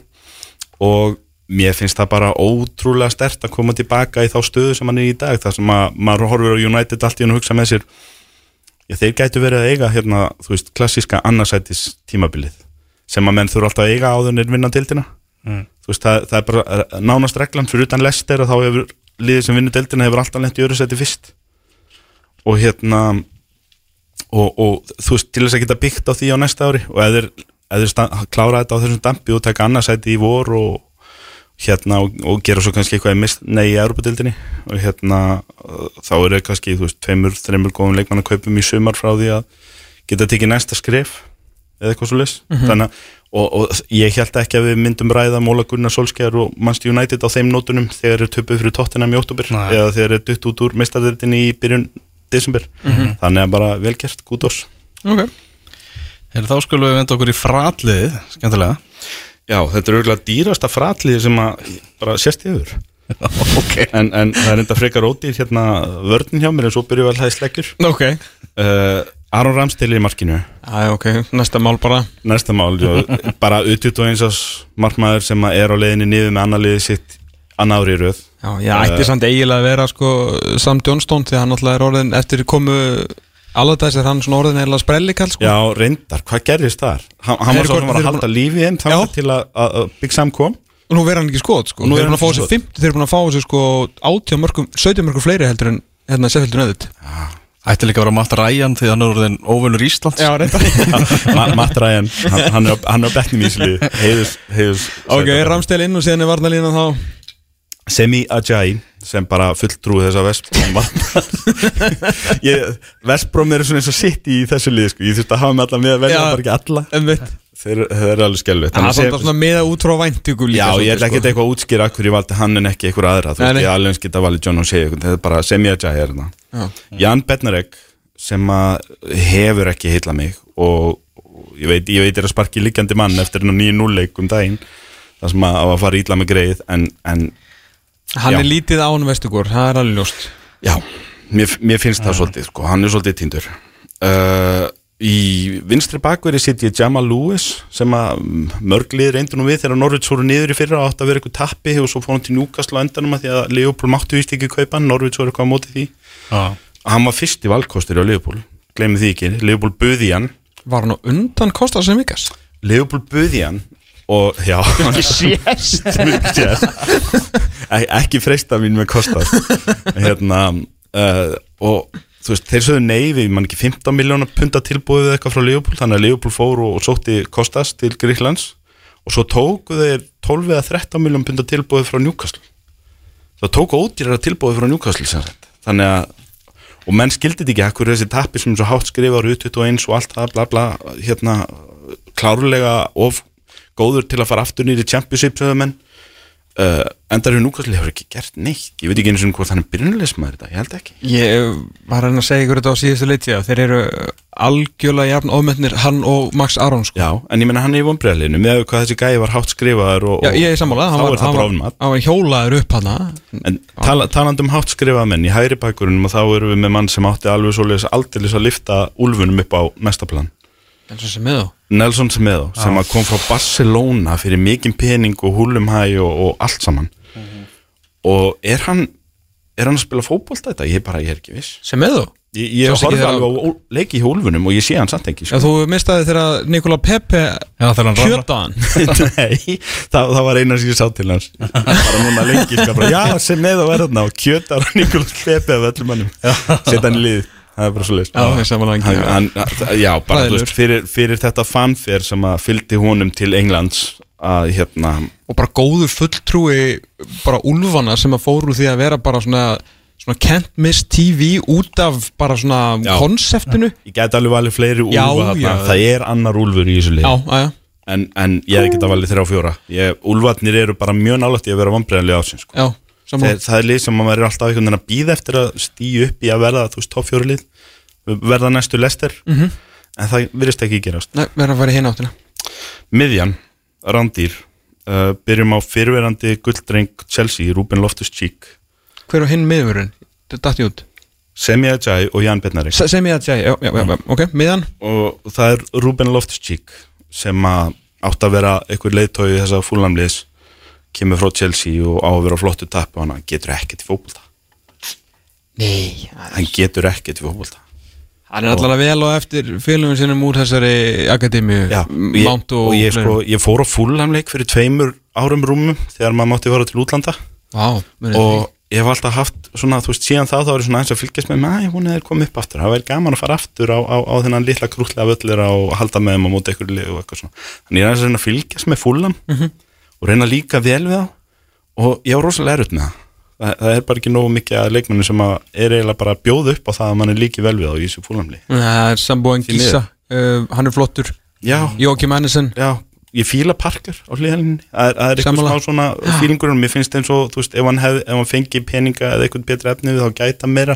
og mér finnst það bara ótrúlega stert að koma tilbaka í þá stöðu sem hann er í dag, þar sem að maður horfir á United allt í hann og hugsa með sér já, þeir gætu verið að eiga hérna, þú veist, klassíska annarsætis tímabilið sem að menn þurfa alltaf að eiga áður en vinna dildina þú veist, það, það er bara nánast reglan fyrir utan Lester að þá hefur liðið sem vinnur dildina hefur alltaf lent í öru seti fyrst. Og hérna og, og þú veist, til þess að geta byggt á því á næsta ári og eða sta- klára þetta á þessum dampi og taka annarsæti í vor og hérna og, og gera svo kannski eitthvað nei í Europatildinni og hérna þá eru þeir kannski, þú veist, tveimur, þreimur góðum leikmann að kaupum í sumar frá því að geta tekið næsta skref eða eitthvað svo leys þannig að og, og ég held ekki að við myndum ræða Móla Gunnar Solskjær og Manchester United á þeim nótunum þegar þeir töpuð fyrir Tottenham í Nei. eða þeir dutt út úr meistardildinni í byrjun desember. Þannig að bara vel gert, gút ós Ok Er þá skulum við venda okkur í fratliðið Skemmtilega. Já, þetta er auðvitað dýrasta fratlið sem að bara sést yfir. Ok. En, en það er enda frekar ódýr hérna vörnin hjá mér en svo byrju vel það í sleggjur Ok. Uh, Aron Ramstil í markinu. Æ, ok, næsta mál bara. Næsta mál, jó, bara U21 ás markmaður sem er á leiðinni niður með annar liðið sitt annar ári í röð. Já, ég ætti samt eiginlega að vera sko Sam Johnston því hann alltaf er orðin eftir komu Allardags er hann svona orðin eða sprellikall sko. Já, reyndar, hvað gerðist þar? Hann, hann var svo sem var að halda lífi þeim Já. þannig til að, að, að Big Sam kom. Og nú verður hann ekki skot sko. Nú Þeir er eru búin hann að fá skot. 50 Þeir eru búin að fá þessi sko 80 mörgum 70 mörgum fleiri heldur en hérna Sefildur Nöðut Ætti líka að vera Matt Ryan því hann er orðin óvinnur Íslands. Já, reynda Ma Matt Ryan, hann, hann er á- er betnum í þessu liði. Heiðus, heiðus Ok, Ramstel inn og síðan er varnalínan þá Semi Ajayi sem bara fulltrúi þess að Vestbróm var Vestbróm eru svona eins og sitt í þessu liði sko. ég þurfti að hafa með alla með að velja Já. bara ekki alla. þeir, þeir eru alveg skelvið Það er svona meða út frá væntingu líka Já, ég svolítið, ætla ekki eitthvað að útskýra akkur ég valdi hann en ekki eitthvað aðra. Þú veist, ég alveg eins geta valið John O'Shea þetta er bara Semi Ajayi er það. Jan Bednarek sem að hefur ekki heilla mig og, og ég veit, ég veit er að sparki líkjandi mann eftir hennar nýju núleik um daginn það sem að, að fara ítla með greið en, en Hann Já. er lítið án vestugur, það er alveg ljóst. Já, mér, mér finnst það svolítið sko, hann er svolítið tindur uh, Í vinstri bakveri sitt ég Jamal Lewis sem að mörglið reyndu nú við þegar Norvits voru niður í fyrra átt að vera eitthvað tappi og svo fór hann til Newcastle á endanum að því að Leopold máttu víst ekki kaupa hann, Norvits voru eitthvað á móti því. Já. Hann var fyrst í valkostur á Leopold, gleymið því ekki. Leopold buði hann. Var hann á undan Kostas sem vikas? Leopold buði hann og já. Ekki sést. Ekki freista mín með kostas hérna uh, og þú veist, þeir sögðu nei við mann ekki 15 miljónar punta tilbúið eitthvað frá Leopold, þannig að Leopold fór og, og sótti kostas til Gríklands og svo tóku þeir 12 eða 13 miljón punta tilbúið frá Newcastle. Það tóku ódýrara tilbúið frá Newcastle sagt, þannig að og menn skildi þetta ekki ekkur þessi tappi sem svo hátt skrifar U21 og allt það bla bla hérna klárlega of góður til að fara aftur nýri championship sögðu menn. Uh, endar í núkastli hefur ekki gert neitt. Ég veit ekki eins og hvort hann er byrjunleismæður þetta, ég held ekki. Ég var að segja ykkur þetta á síðustu leiti þeir eru algjörlega jafn ofmennir hann og Max Aron sko. já, en ég menna hann er í vonbreðalinu með hvað þessi gæi var hátt skrifaður og, Já, ég er sammálað, hann, það hann, hann var hjólaður upp hana. En tala, talandi um hátt skrifað menn í hægri bakgrunum og þá erum við með mann sem átti alveg svoleiðis aldeilis að lifta úlfunum upp á næsta plan. Eins og sem þá Nelson Semedo sem að kom frá Barcelona fyrir mikinn pening og húlumhæ og, og allt saman. Og er hann er hann að spila fótbolta þetta? Ég bara, ég er ekki viss. Sem með þá? Ég, ég horfði alveg á ó- leiki í hólfunum og ég sé hann samt ekki Já, sko. þú mistaði þegar Nikola Pepe Já, hann kjöta hann? Nei, það, það var eina sem ég sá til hans. Bara núna lengi sko, bara, Já, sem með að vera þarna og kjötar hann Nikolas Pepe af öllum mannum Sett hann í lið, það er bara svo leist Já, bara þú veist, fyrir, fyrir þetta fanfare sem að fylgdi honum til Englands að hérna Og bara góður fulltrúi bara úlfana sem að fóru því að vera bara svona svona can't miss TV út af bara svona Já. konseptinu Ég gæti alveg valið fleiri úlfa. Það er annar úlfur í þessu lið en, en ég geta valið þrjá fjóra. Ég, Úlfarnir eru bara mjög nálægt í að vera vambriðanlega ásins sko. já Þeir, það er lið sem maður er alltaf einhvern veginn að býða eftir að stíu upp í að verða þú veist, topp fjóru lið. Verða næstu lester Mhm. en það virðist ekki gerast. Nei, verður að fara í hinn áttina. Miðjan, randýr uh, byrjum á fyrverandi gulddreng Chelsea, Ruben Loftus-Cheek. Hver var hinn? Þetta dætti út. Semi Ajay og Jan Bednarik Se- Sem ég að segja, já, já, já, ok, miðan og það er Ruben Loftus-Cheek sem að átt að vera einhver leiðtói þessa fúlamliðs kemur frá Chelsea og á að vera á flottu tapp og hann getur ekkert í fótbolta. Nei hann getur ekkert í fótbolta. Hann er allavega vel og eftir félugum sinum úr þessari akademíu Já, ég, og, og, ég, sko, ég fór á fúlamleik fyrir tveimur árum rúmum þegar maður mátti fara til útlanda. Vá, og ég hef alltaf haft svona, þú veist, síðan þá þá er svona eins að fylgjast með mig, æ, hún er komið upp aftur. Það væri gaman að fara aftur á, á, á þennan litla krútlega völlur og halda með þeim á móti ykkur og eitthvað svona, þannig ég er aðeins að að fylgjast með fúlam Mhm. Og reyna líka vel við þá. Og ég var rosalega erut með það. Það, það er bara ekki nógu mikið að leikmennu sem að er eiginlega bara að bjóða upp á það að mann er líki vel við þá í þessu fúlamli Það er Því Gísa. Uh, Hann er flottur. Já, Jókim Andersen. Já, ég fíla parker á hlýðalinni, það, er- það er eitthvað smá svona fílingur og mér finnst eins og, þú veist, ef hann, hef, ef hann fengi peninga eða eitthvað betra efni við þá gæta meira.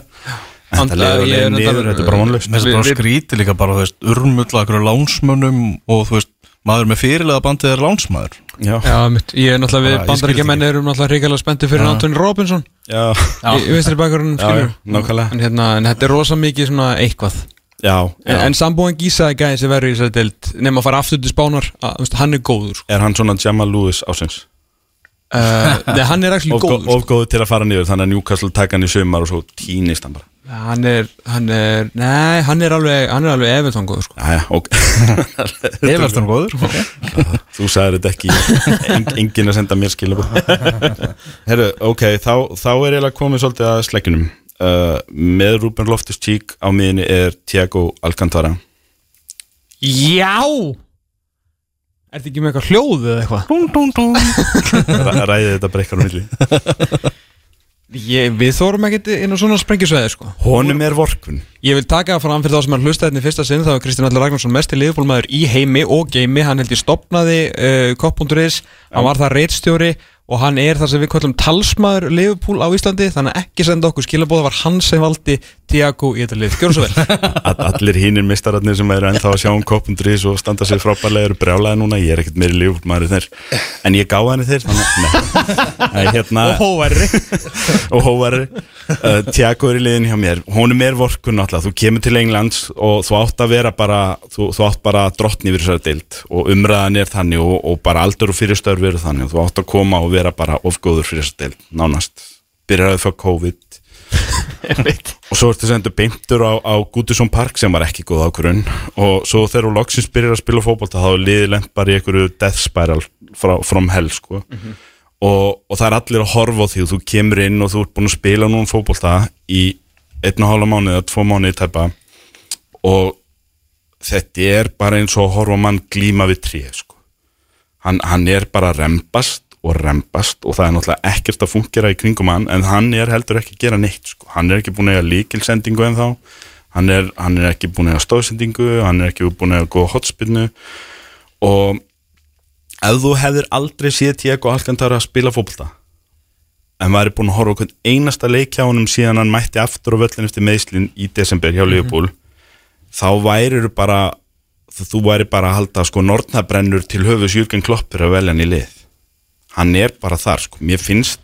En And- það leiður ég að er niður, þetta- þetta er bara vonlaust. Mér finnst það bara Við- skríti líka bara, þú veist, urmulla okkur lánsmönnum og þú veist, maður með fyrirlega bandið er lánsmaður já, mitt, ég er náttúrulega við skil erum náttúrulega ríkilega spennti fyrir. Anthony Robinson já, í, vinstri bakgrunum, en, hérna, en þetta er rosa mikið svona eitthvað. Já, En, já. en sambúin Gísa er gæði sem verður í þessari deild. Nema að fara aftur til spánar. Að, þú veist, hann er góður sko. er hann svona Jamal Lewis ásins Nei, hann er actually of, góður sko. of góður til að fara niður þannig að Newcastle taka hann í sumar og svo tínist hann bara Hann er, hann er, nei, hann er alveg hann er alveg Everton góður sko. já, já, ok Everton góður okay. þú sagði þetta ekki en, enginn að senda mér skilabú herru, ok, þá, þá er ég komið svolítið að sleggjunum uh, með Ruben Loftus-Cheek á miðinni er Thiago Alcantara Já Er þetta ekki með eitthvað hljóð eða eitthvað? dún, dún, dún. Ræ- ræðið þetta brekkar á milli Ég, við þórum ekkert inn á svona sprengjusveði sko. honum er vorkun Ég vil taka það fram fyrir þá sem er hlusta hérna í fyrsta sinn þá er Kristján Allar Ragnarsson mest í liðbólmaður í heimi og geimi, hann held ég stopnaði uh, kopp.is, hann var það reitstjóri og hann er það sem við kallum talsmaður Liverpool á Íslandi, þannig að ekki senda okkur skilabóða var hann sem valdi Tiago í þetta lið, gjör svo vel. All- allir hínir mistararnir sem eru ennþá að sjá um koppundrís og standa sér frábærlega eru brjálaði núna, ég er ekkert meiri líf maður þeir, en ég gáði henni þeir hérna og hóverri og hóvari uh, Tiago er í liðin hjá mér. Honum er vorkun alltaf, þú kemur til Englands og þú átt að vera bara þú, þú átt bara drottni fyrir þessari deild. Og umræðan er þannig og, og bara aldur og fyrirstörf eru þannig. Og þú átt að koma og vera bara ofgóður fyrir þessari deild, nánast. Byrjaði fyrir COVID. Og svo ertu sendur beintur á, á Goodison Park sem var ekki góð ákvörun og svo þegar þú loksins byrjar að spila fótbolta þá liðið lent bara í einhverju death spiral frá, from hell sko. Og, og það er allir að horfa á því og þú kemur inn og þú ert búin að spila núna fótbolta í einn og hálfa mánuði eða tvo mánuði tæpa. Og þetta er bara eins og að horfa mann glíma við trí sko. hann, hann er bara að rembast og rembast og það er náttúrulega ekkert að fungera í kringum hann en hann er heldur ekki að gera neitt sko. hann er ekki búin að eiga líkilsendingu en þá hann er, hann er ekki búin að eiga stóðsendingu hann er ekki búin að eiga góða hotspinnu og ef þú hefðir aldrei séð Tiago Alcantara að spila fótbolta en væri búin að horfa okkur einasta leik hjá honum síðan hann mætti aftur á völlin eftir meðslinn í desember hjá Liverpool þá væri bara þú væri bara að halda sko nortnabrennur til höfus Jürgen Kloppur að velja hann í lið hann er bara þar sko. Mér finnst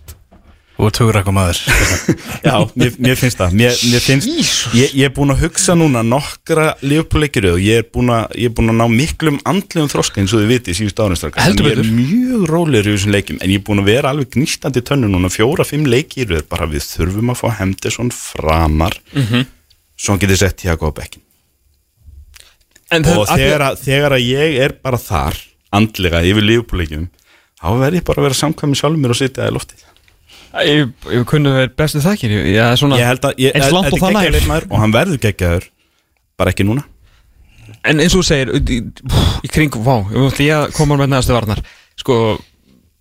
hugur eitthvað maður. Já, mér, mér finnst það. Mér, mér finnst, ég, ég er búin að hugsa núna nokkra Liverpool-leikir og ég er búin að, ég er búin að ná miklum andlegum þroska eins og þið vitið síðust árinstrakka Heldur Ég er mjög rólegur í þessum leikim en ég er búin að vera alveg gnýstandi tönnu núna fjóra, fimm leikir bara við þurfum að fá Henderson framar svo hann getur sett Tiago á bekkin En og þegar að, þegar að ég er bara þar andlega yfir lífbúleikjum þá verð ég bara að vera samkvæmi sjálfur mér og sitja í loftið. Ég, ég kunni verið bestu þakkir Ég, ég, svona, ég held að ég, er geggjaður og hann verður geggjaður bara ekki núna. En eins og þú segir í, kring, vá, ég koma með næstu varnar Sko,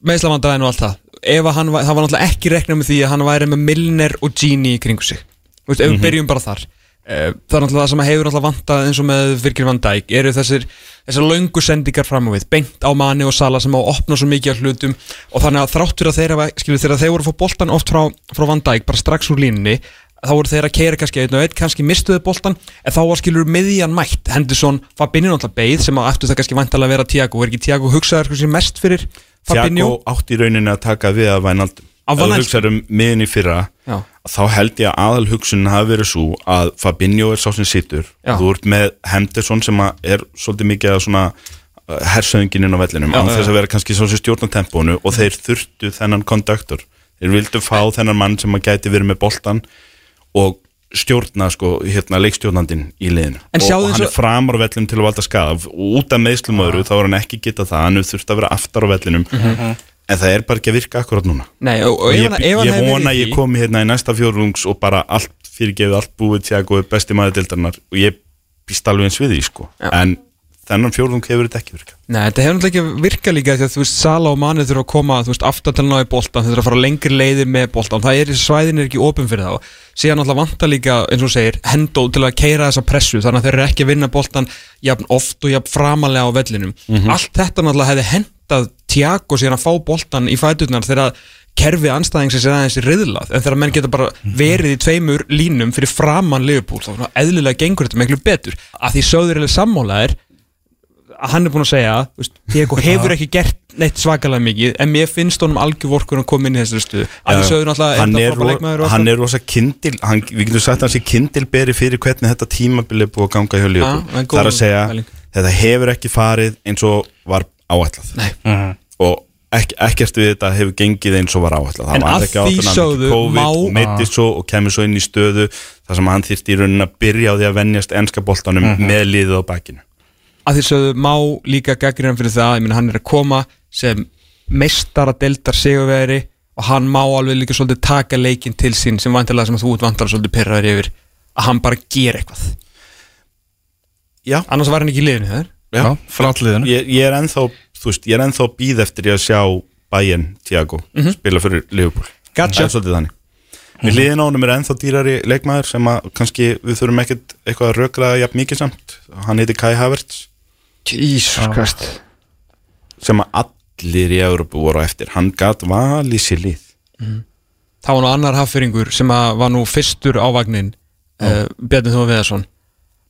meðslavandræðin og allt það Ef að hann, það var náttúrulega ekki reknað með því að hann væri með Milner og Gini í kringu sig. Þú veist, ef við byrjum bara þar Það er náttúrulega það sem hefur náttúrulega vantað eins og með Virgil van Dijk Eru þessir, þessar löngu sendingar fram á við Beint á Mani og Sala sem á að opna svo mikið af hlutum Og þannig að þráttur að þeir hafa- skilur, þegar þeir voru að fá boltan oft frá, frá van Dijk Bara strax úr línunni þá voru þeir að keira kannski einn og einn, kannski mistuðu boltan en þá var skilur miðjan mætt Henderson, Fabinho náttúrulega beið sem að eftir það kannski vantalega að vera Tiago, er ekki Tiago hugsaður kannski mest fyrir Fabinho Tiago átti í rauninni að taka við að ef þú Wijnaldum? hugsaður um miðin í fyrra. Þá held ég að aðal hugsunin hafi verið svo að Fabinho er sá sem situr. Já. þú ert með Henderson sem er svolítið mikið að svona hersöðingin inn á vellinum, án þess að vera kannski sá sem stjórna tempónu og þeir þurftu þennan konduktor. Þeir vildu fá þennan mann sem að gæti verið með boltan og stjórna sko, hérna, leikstjórnandinn í liðinu. Og, og hann er framar á vellinum til að valda skaf og út af meðslum öðru þá er hann ekki getað það, hann þurft að vera aftar á vellinum en það er bara ekki að virka akkurat núna. Nei, og, og ég, ég hefði vona að ég komi hérna í næsta fjórungs og bara allt fyrirgefið, allt búið Tiago er besti maður dildarnar og ég býst alveg eins við því sko. Já. en þennan fjórung hefur þetta ekki virkað. Nei, þetta hefur náttúrulega ekki virkað líka því að þú veist, Sala og Mani þurfa að koma þú veist, aftan til að ná í boltan, þeir þurfa að fara lengri leiðir með boltan, það er, svæðin er ekki opin fyrir þá. Síðan náttúrulega vantar líka, eins og segir hendó til að keira þessa pressu, þannig að þeir eru ekki að vinna boltan jafn oft og jafn framalega á vellinum, allt þetta náttúrulega hefði hendað Tiago síðan að fá boltan í fæturnar þegar kerfi anstæðingsins er aðeins riðlað en þegar menn geta bara verið í tveimur línum fyrir framann Liverpool þá svona eðlilega gengur þetta miklu betur. Að því eða sammálaðir að hann er búinn að segja Diego hefur ekki gert neitt svakalega mikið en mér finnst honum algjörvorkur að koma inn í þessari stuðu að því sögðu náttúrulega hann er, og er rosa kindil hann, við getum sagt að hann sé kindilberi fyrir hvernig þetta tímabili er búið að ganga hjá Já, Liverpool það er er að segja, þetta hefur ekki farið eins og var áætlað. Nei. og ek, ekkert við þetta hefur gengið eins og var áætlað. En Það var að ekki áætlað, hann fekk COVID meittist svo og kemur svo inn í stöðu þar sem hann þyrfti í rauninni að byrja á því að venjast enska boltanum með liðið á bakkinu að því sögðu má líka gaggrinn fyrir það, ég meina hann er að koma sem meistara deildar sigurveri og hann má alveg líka svolítið taka leikinn til sín sem vantilega sem þú út vantar svolítið pyrraður yfir að hann bara gera eitthvað. Já, annars var hann ekki í liðinu þar já. Já, frátliðinu Ég, ég er ennþá, þú veist, ég er ennþá býð eftir ég að sjá Bayern Tiago spila fyrir Liverpool. Gotcha. Það er svolítið þannig. Við hliðin á honum er ennþá dýrari leikmaður sem að kannski við þurfum ekkert eitthvað að rökraða jafn mikið samt. Hann heiti Kai Havertz. Christ. Sem að allir í Európu voru eftir. Hann gat valið sér lið. Það var nú annar haffyringur sem að var nú fyrstur á vagnin uh, Bjarni Þóma Viðarsson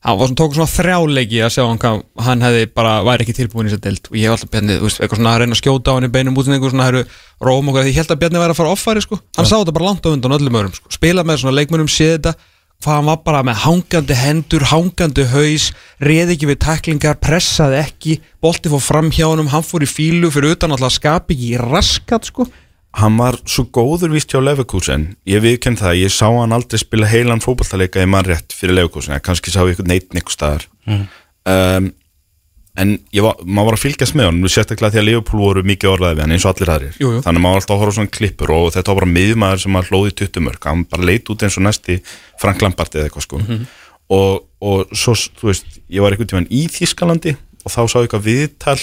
hann var svona, tók svona þrjáleiki að sjá hann hvað hann hefði bara, væri ekki tilbúin í þess að deild. Og ég hef alltaf Bjarni, þú veist, eitthvað svona að reyna að skjóta á hann í beinum út einhver svona hæru róm og ég held að Bjarni væri að fara offari sko. Hann sá þetta bara langt á undan öllum öðrum sko. Spila með svona leikmönum, séð þetta hvað hann var bara með hangandi hendur, hangandi haus reði ekki við taklingar, pressaði ekki bolti fór fram hjá honum, hann fór í fílu fyrir utan alltaf skapi ekki raskat sko Hann var svo góður víst hjá Leverkusen. Ég viðkenn það, ég sá hann aldrei spila heilan fótballtaleika í mannrétt fyrir Leverkusen kannski sá ég eitthvað neitt neikkur staðar. Um, En var, maður var að fylgjast með hann Sérstaklega því að Liverpool voru mikið orðaði við hann eins og allir aðrir. Jú, jú. Þannig að maður var alltaf að horfa svona klippur og þetta var bara miðmaður sem að hlóði tuttumörk Hann bara leit út eins og næsti Frank Lampard eða eitthvað sko. Og, og svo, þú veist, ég var einhvern tímann í Þískalandi og þá sá ég eitthvað viðtal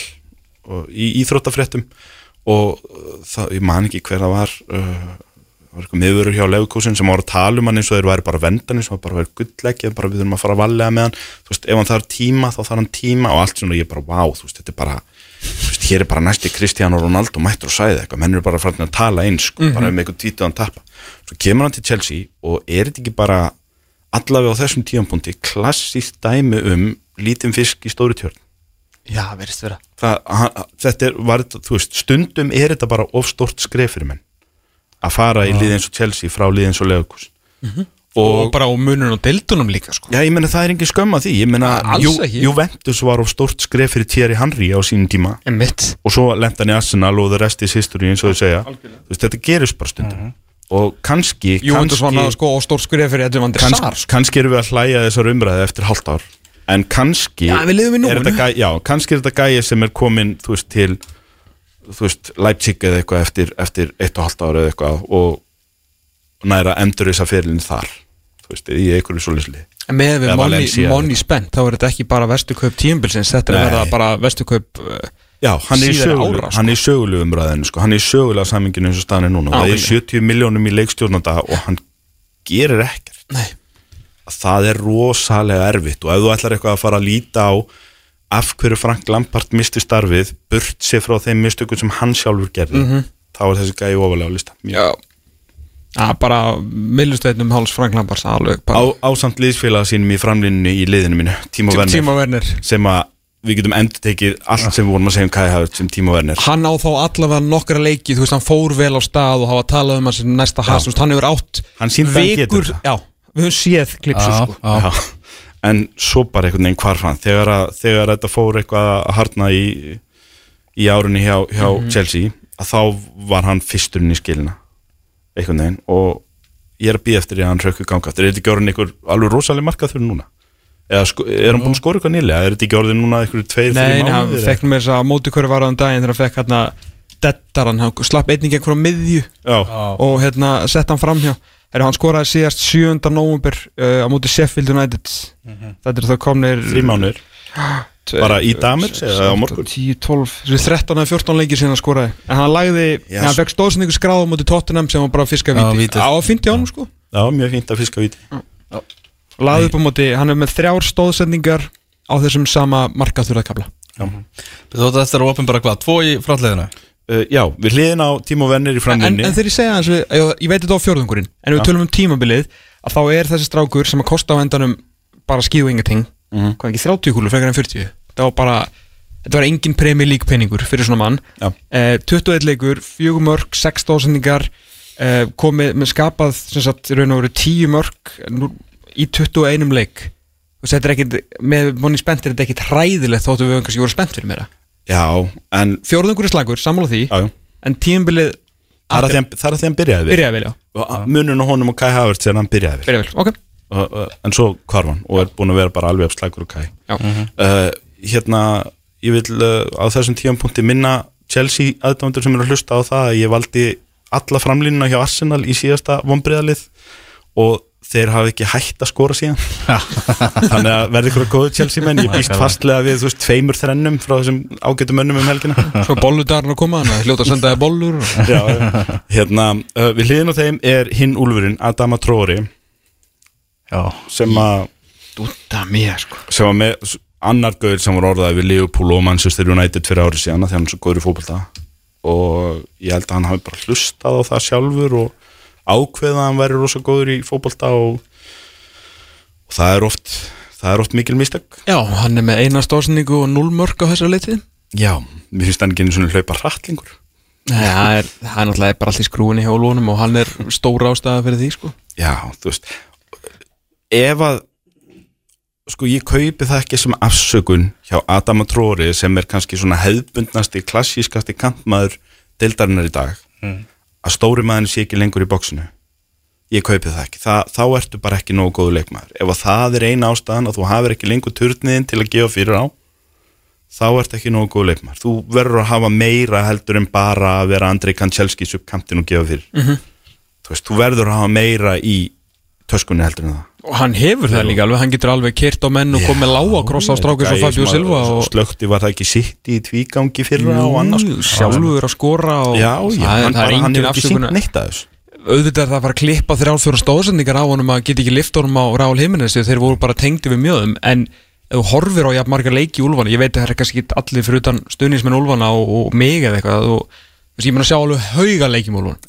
í íþróttafréttum og uh, það, ég man ekki hver það var uh, var eitthvað miðurur hjá Leifkósin sem var að tala um hann eins og þeir væri bara vendan eins og bara væri gullleggja, bara við þurfum að fara að valega með hann. Þú veist, ef hann þarf tíma þá þarf hann tíma og allt svona. Og ég bara, vá, þú veist, þetta er bara þú veist, hér er bara næsti Cristiano Ronaldo mættur og sæði eitthvað, menn eru bara farin að tala eins sko, bara um eitthvað tvítið hann tappa svo kemur hann til Chelsea og er þetta ekki bara allavega á þessum tíampunkti klassíst dæmi um lítinn fisk í stóri tjörn Já, verðist vera. Það, hann, þetta er, var, veist, stundum er þetta bara of stort skref fyrir menn að fara í lið eins og Chelsea frá lið eins og Leokus og, og, bara á munun og deildunum líka sko. já, ég meina það er engin skömm að því. Ég Ju, ekki. Juventus var of stort skref fyrir Thierry Henry á sínum tíma. En mitt og svo lent hann í Arsenal og the rest is history eins og þau segja. Þú veist, þetta gerist bara stundum. Kannski náðu sko og Edvin van der kannski, Sar sko. kannski erum við að hlæja þessar umræði eftir hálft ár en kannski Já, er þetta já, kannski er þetta gæi sem er komin þú veist til þú veist, Leipzig eða eitthvað eftir, eftir eitt og hálft ár eða eitthvað og næra endur þess að fyrirlin þar þú veist, í einhverju svolisli En með við money, money spent þá er þetta ekki bara vestukaup tíumbilsins þetta er Nei. verða bara vestukaup uh, Já, hann er í Síðari sögulegu, ára, sko. er umræðinu sko. hann er í sögulega saminginu eins og staðan er núna Já, það er ok. 70 miljónum í leikstjórnanda og hann gerir ekkert Nei. Það er rosalega erfitt og ef þú ætlar eitthvað að fara að líta á af hverju Frank Lampard misti starfið burt sér frá þeim mistökum sem hann sjálfur gerði þá er þessi gæði ofalega á lista. Já. Já, bara millustveitnum háls Frank Lampars alveg á, ásamt liðsfélaga sínum í framlínunni í liðinu mínu, Tímo Werner. Tíma Werner. Sem að við getum endur tekið allt sem við vorum að segja um Kai Havertz sem Tímo Werner. Hann á þá allavega nokkra leiki þú veist, hann fór vel á stað og hafa talað um hans næsta veist, hann hefur átt Hann sýndi að hann getur vikur, það. já, við höfum séð klipsu Já, sko. já. Já, en svo bara einhvern veginn hvarf hann. Þegar, að, þegar þetta fór eitthvað að harna í, í árunni hjá, hjá Chelsea að þá var hann fyrsturinn í skilina einhvern veginn. Og ég er að býja eftir því að hann rökku ganga eftir er þetta ekki orðin einhver alveg rosalega markað fyrir núna? Eða sko, er hann búinn að skora eitthvað nýlega? Er þetta ekki orðin núna einhver tveir, Nei, þrjir nei, hann fekk með þess að móti hverju var á um daginn þegar hann fekk hérna dettaran, hann slapp einnig einhverja miðju Já, og hérna sett hann framhjá. Heru, hann skoraði síðast 7. november uh, á móti Sheffield United. Þetta er þau komnir þrjir mánuðir. Bara í damage eða á morgun? 10, 12, þessi 13 eða 14 leikir síðan hann skoraði. En hann lagði, Já, yes. hann fekk stóðsendingu skráð á móti Tottenham sem var bara fiska Já, viti vítið. á 50 ánum sko. Já, mjög fínt að fiska víti. Lagði upp á móti, hann er með þrjár stóðsendingar á þessum sama markaþurðakabla Þú þótt að opin bara hvað, tvo í framleiðinu uh, Já, við hliðin á Tímo Werner í en, framlínni en þegar ég segja hans, við, ég, ég veit þetta á fjórðungurinn en við tölum um tímabilið að þá er þessi strákur sem að kosta á endanum bara skíðu ingenting Mhm. hvað ekki 30 kúlu frekar en 40 þetta var bara, þetta var engin premi lík peningur fyrir svona mann. Já. eh, 21 leikur, 4 mörg, 6 dósendingar eh, komið með skapað sem sagt í raun og veru 10 mörg nú, í 21 leik. Og þetta er ekkit, með monni spennt er þetta ekkit hræðilegt þóttu við kannski voru spennt fyrir meira Já, en fjórðungur er slagur, sammála því. Já, já. en tímabilið Það er að því hann- hann byrjaði við byrjaði vel, já, og munun á honum og Kai Havertz er að hann byrjaði við byrjaði vel, ok. Og, og, en svo hvarf hann og er búin að vera bara alveg uppslækur og Kai. Já. uh, hérna ég vil uh, á þessum tíampunkti minna Chelsea aðdæmandur sem eru að hlusta á það að ég valdi alla framlínuna hjá Arsenal í síðasta vonbreiðalið og þeir hafa ekki hægt að skora síðan. Þannig að verði ykkur að góðu Chelsea menn ég býst fastlega við þú veist tveimur þrennum frá þessum ágætu mönnum um helgina. Svo bolludarinn að koma, hann hljóta að senda þér bollur. Já, hérna við hliðin á þeim er hinn úlfurinn Adama Traori Já, sem að Dúta mér, sko. sem var með annar gauður sem var orðað við Liverpool og Manchester United fyrir árið síðan af því hann svo góður í fótbolta. Og ég held að hann hafi bara hlustað á það sjálfur og ákveða að hann væri rosa góður í fótbolta og, og það er oft það er oft mikil mistök. Já, hann er með eina stóðsendingu og null mörg á þessar leitið Já, mér finnst hann ekki einu svona hlaupa hrattlingur Nei, það er, það er náttúrulega bara allt í skrúinni hjá lónum og hann er stóra ástæða fyrir því, sko. Já, þú veist ef að sko ég kaupi það ekki sem afsökun hjá Adama Tróri sem er kannski svona hefðbundnasti, klassískasti kantmaður deildarinnar í dag að stóri maður sé ekki lengur í bóksinu ég kaupi það ekki, Þa, þá ertu bara ekki nógu góðu leikmaður, ef að það er eina ástæðan að þú hafir ekki lengur turniðin til að gefa fyrir á þá ertu ekki nógu góðu leikmaður, þú verður að hafa meira heldur en bara að vera Andrei Kanchelskis upp kantin og gefa fyrir. Mhm. þú veist, þú verður að hafa meira í töskunni heldur en það. Og hann hefur það líka alveg, hann getur alveg kyrt á menn og komið lága kross á strákur svo Fabio Silva og slökti var það ekki sitt í tvígangi fyrra og annars sjálfur að skora og já, já, það, hann, það er bara, hann engin hefur ekki sínt neitt að þessu. Auðvitað er það að fara að klippa þrjálfjóra stóðsendingar á honum að geta ekki lift honum á því að þeir voru bara tengdi við mjöðum en ef þú horfir á jafn margar leiki í Úlfana ég veit að það er kannski ekki allir fyrir utan stuðnismenn Úlfana og, og mig eða eitthvað og þú ég er búin að sjá alveg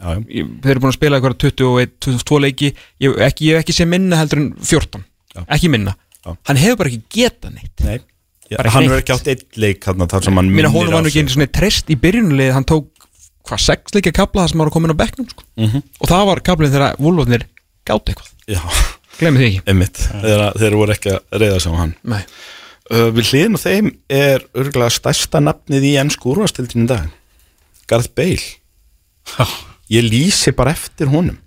hauga. Ég- þeir eru búin að spila eitthvað 21, 22 leiki ég hef ekki, ekki sé minna heldur en 14 Já. ekki minna Já. hann hefur bara ekki getað neitt Nei. Já, hann hefur ekki átt eitt leik þarna þar sem hann minnir honum var á nú ekki sig. einu svona treyst í byrjunulið hann tók hvað sex leikja kapla það sem var að koma inn á bekknum sko. Mhm. og það var kaplinn þegar Vúlfarnir gátt eitthvað Já, glemir því ekki þeir, þeir voru ekki að reyða á hann Nei. uh, Við hliðin á þeim er örgulega stærsta nafnið í ennsku úrvastildin í dag Garth Bale. Ég lýsi bara eftir honum.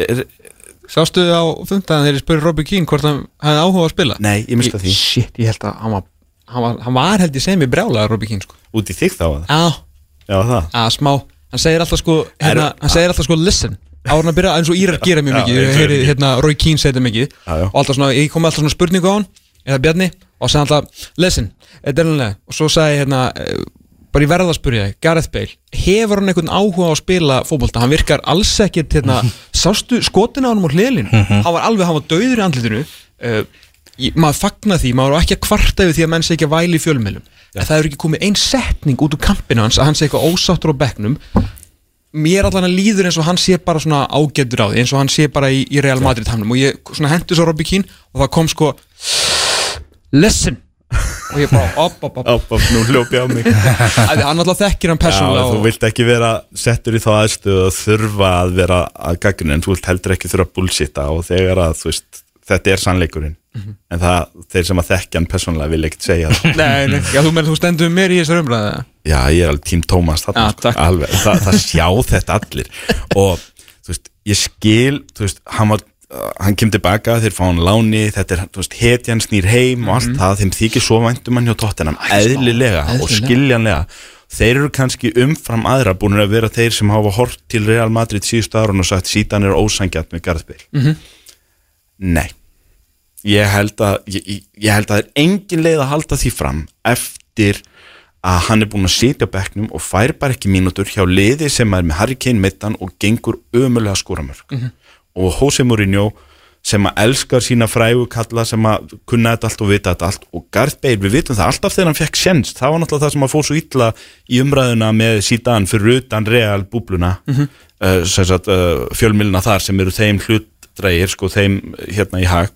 Er, Sástu á fundaðan þegar ég spurði Robbie Keane hvort hann hefði áhuga að spila? Nei, ég mista því. Shit, ég held að hann var hann var, hann var held ég sem í brjálaður Robbie Keane sko. Út í þig þá að Já, Já, það? Að smá. Hann segir alltaf sko hérna, Er- Hann segir alltaf sko listen. Árun að byrja eins og Írar gera mjög mikið. ég Ég heyri heyri mikið. hérna Roy Keane segir þetta mikið. Og alltaf svona Ég kom alltaf svona spurningu á hann Eða Bjarni Og segði alltaf Listen er alveg Og svo ég hérna eh, Bara ég verða að spurja þig Gareth Bale Hefur hann einhvern áhuga á að spila fótbolta? Hann virkar alls ekkert hérna. Sástu skotina á hann á hliðlinu Hann var alveg Hann var dauður í andlitinu. Uh, ég, Maður fagna því Maður var ekki að kvarta yfir því að menn sé ekki að væli í fjölmjölum En það hefur ekki komið ein setning út úr kampinu hans að hann sé eitthvað ósáttur á bekknum. Mér allan að líður eins og hann sé bara svona ágættur á því eins og hann sé bara í, í Real Madrid hamnum. Og ég svona hendur svo Robbie Keane og það kom sko listen og ég bara op, op, op. Á, á, nú hljópi á mig. Að hann alltaf þekkir hann Já, persónulega þú og, vilt ekki vera settur í þá aðstöðu að þurfa að vera að gaggrinni en þú vilt heldur ekki þurfa að bullshitta og þegar að þú veist, þetta er sannleikurinn. Mhm. en það, þeir sem að þekkja hann persónulega vil ekkert segja það. Nei, nei, já, þú, menn, þú stendur með mér í þessar umræði Já, ég er alveg tím Tómas þarna, Já, sko, takk. alveg, það, það sjá þetta allir. Og þú veist, ég skil þú veist, hann var hann kemur tilbaka, þeir fá hann láni þetta er, þú veist, hetjan snýr heim og allt það þeim þykir svo væntum hann hjá tóttinam eðlilega og Eðlilega. skiljanlega þeir eru kannski umfram aðra búin að vera þeir sem hafa hort til Real Madrid síðustu árun og sagt síðan er ósangjart með Garðbyr Mhm. Nei ég held að ég, ég- held að það er engin leið að halda því fram eftir að hann er búin að sitja á bekknum og fær bara ekki mínútur hjá liði sem er með Harry Kane mittan og gengur ömulega skóramörk Mhm. Og Jose Mourinho sem að elskar sína frægu kalla sem að kunna þetta allt og vita þetta allt. Og Garth Bale, við vitum það alltaf þegar hann fekk sjens, það var náttúrulega það sem að fór svo illa í umræðuna með síðan fyrir utan real búbluna mm. -hmm. uh, sagt, uh, fjölmilina þar sem eru þeim hlutdreigir sko þeim hérna í hag.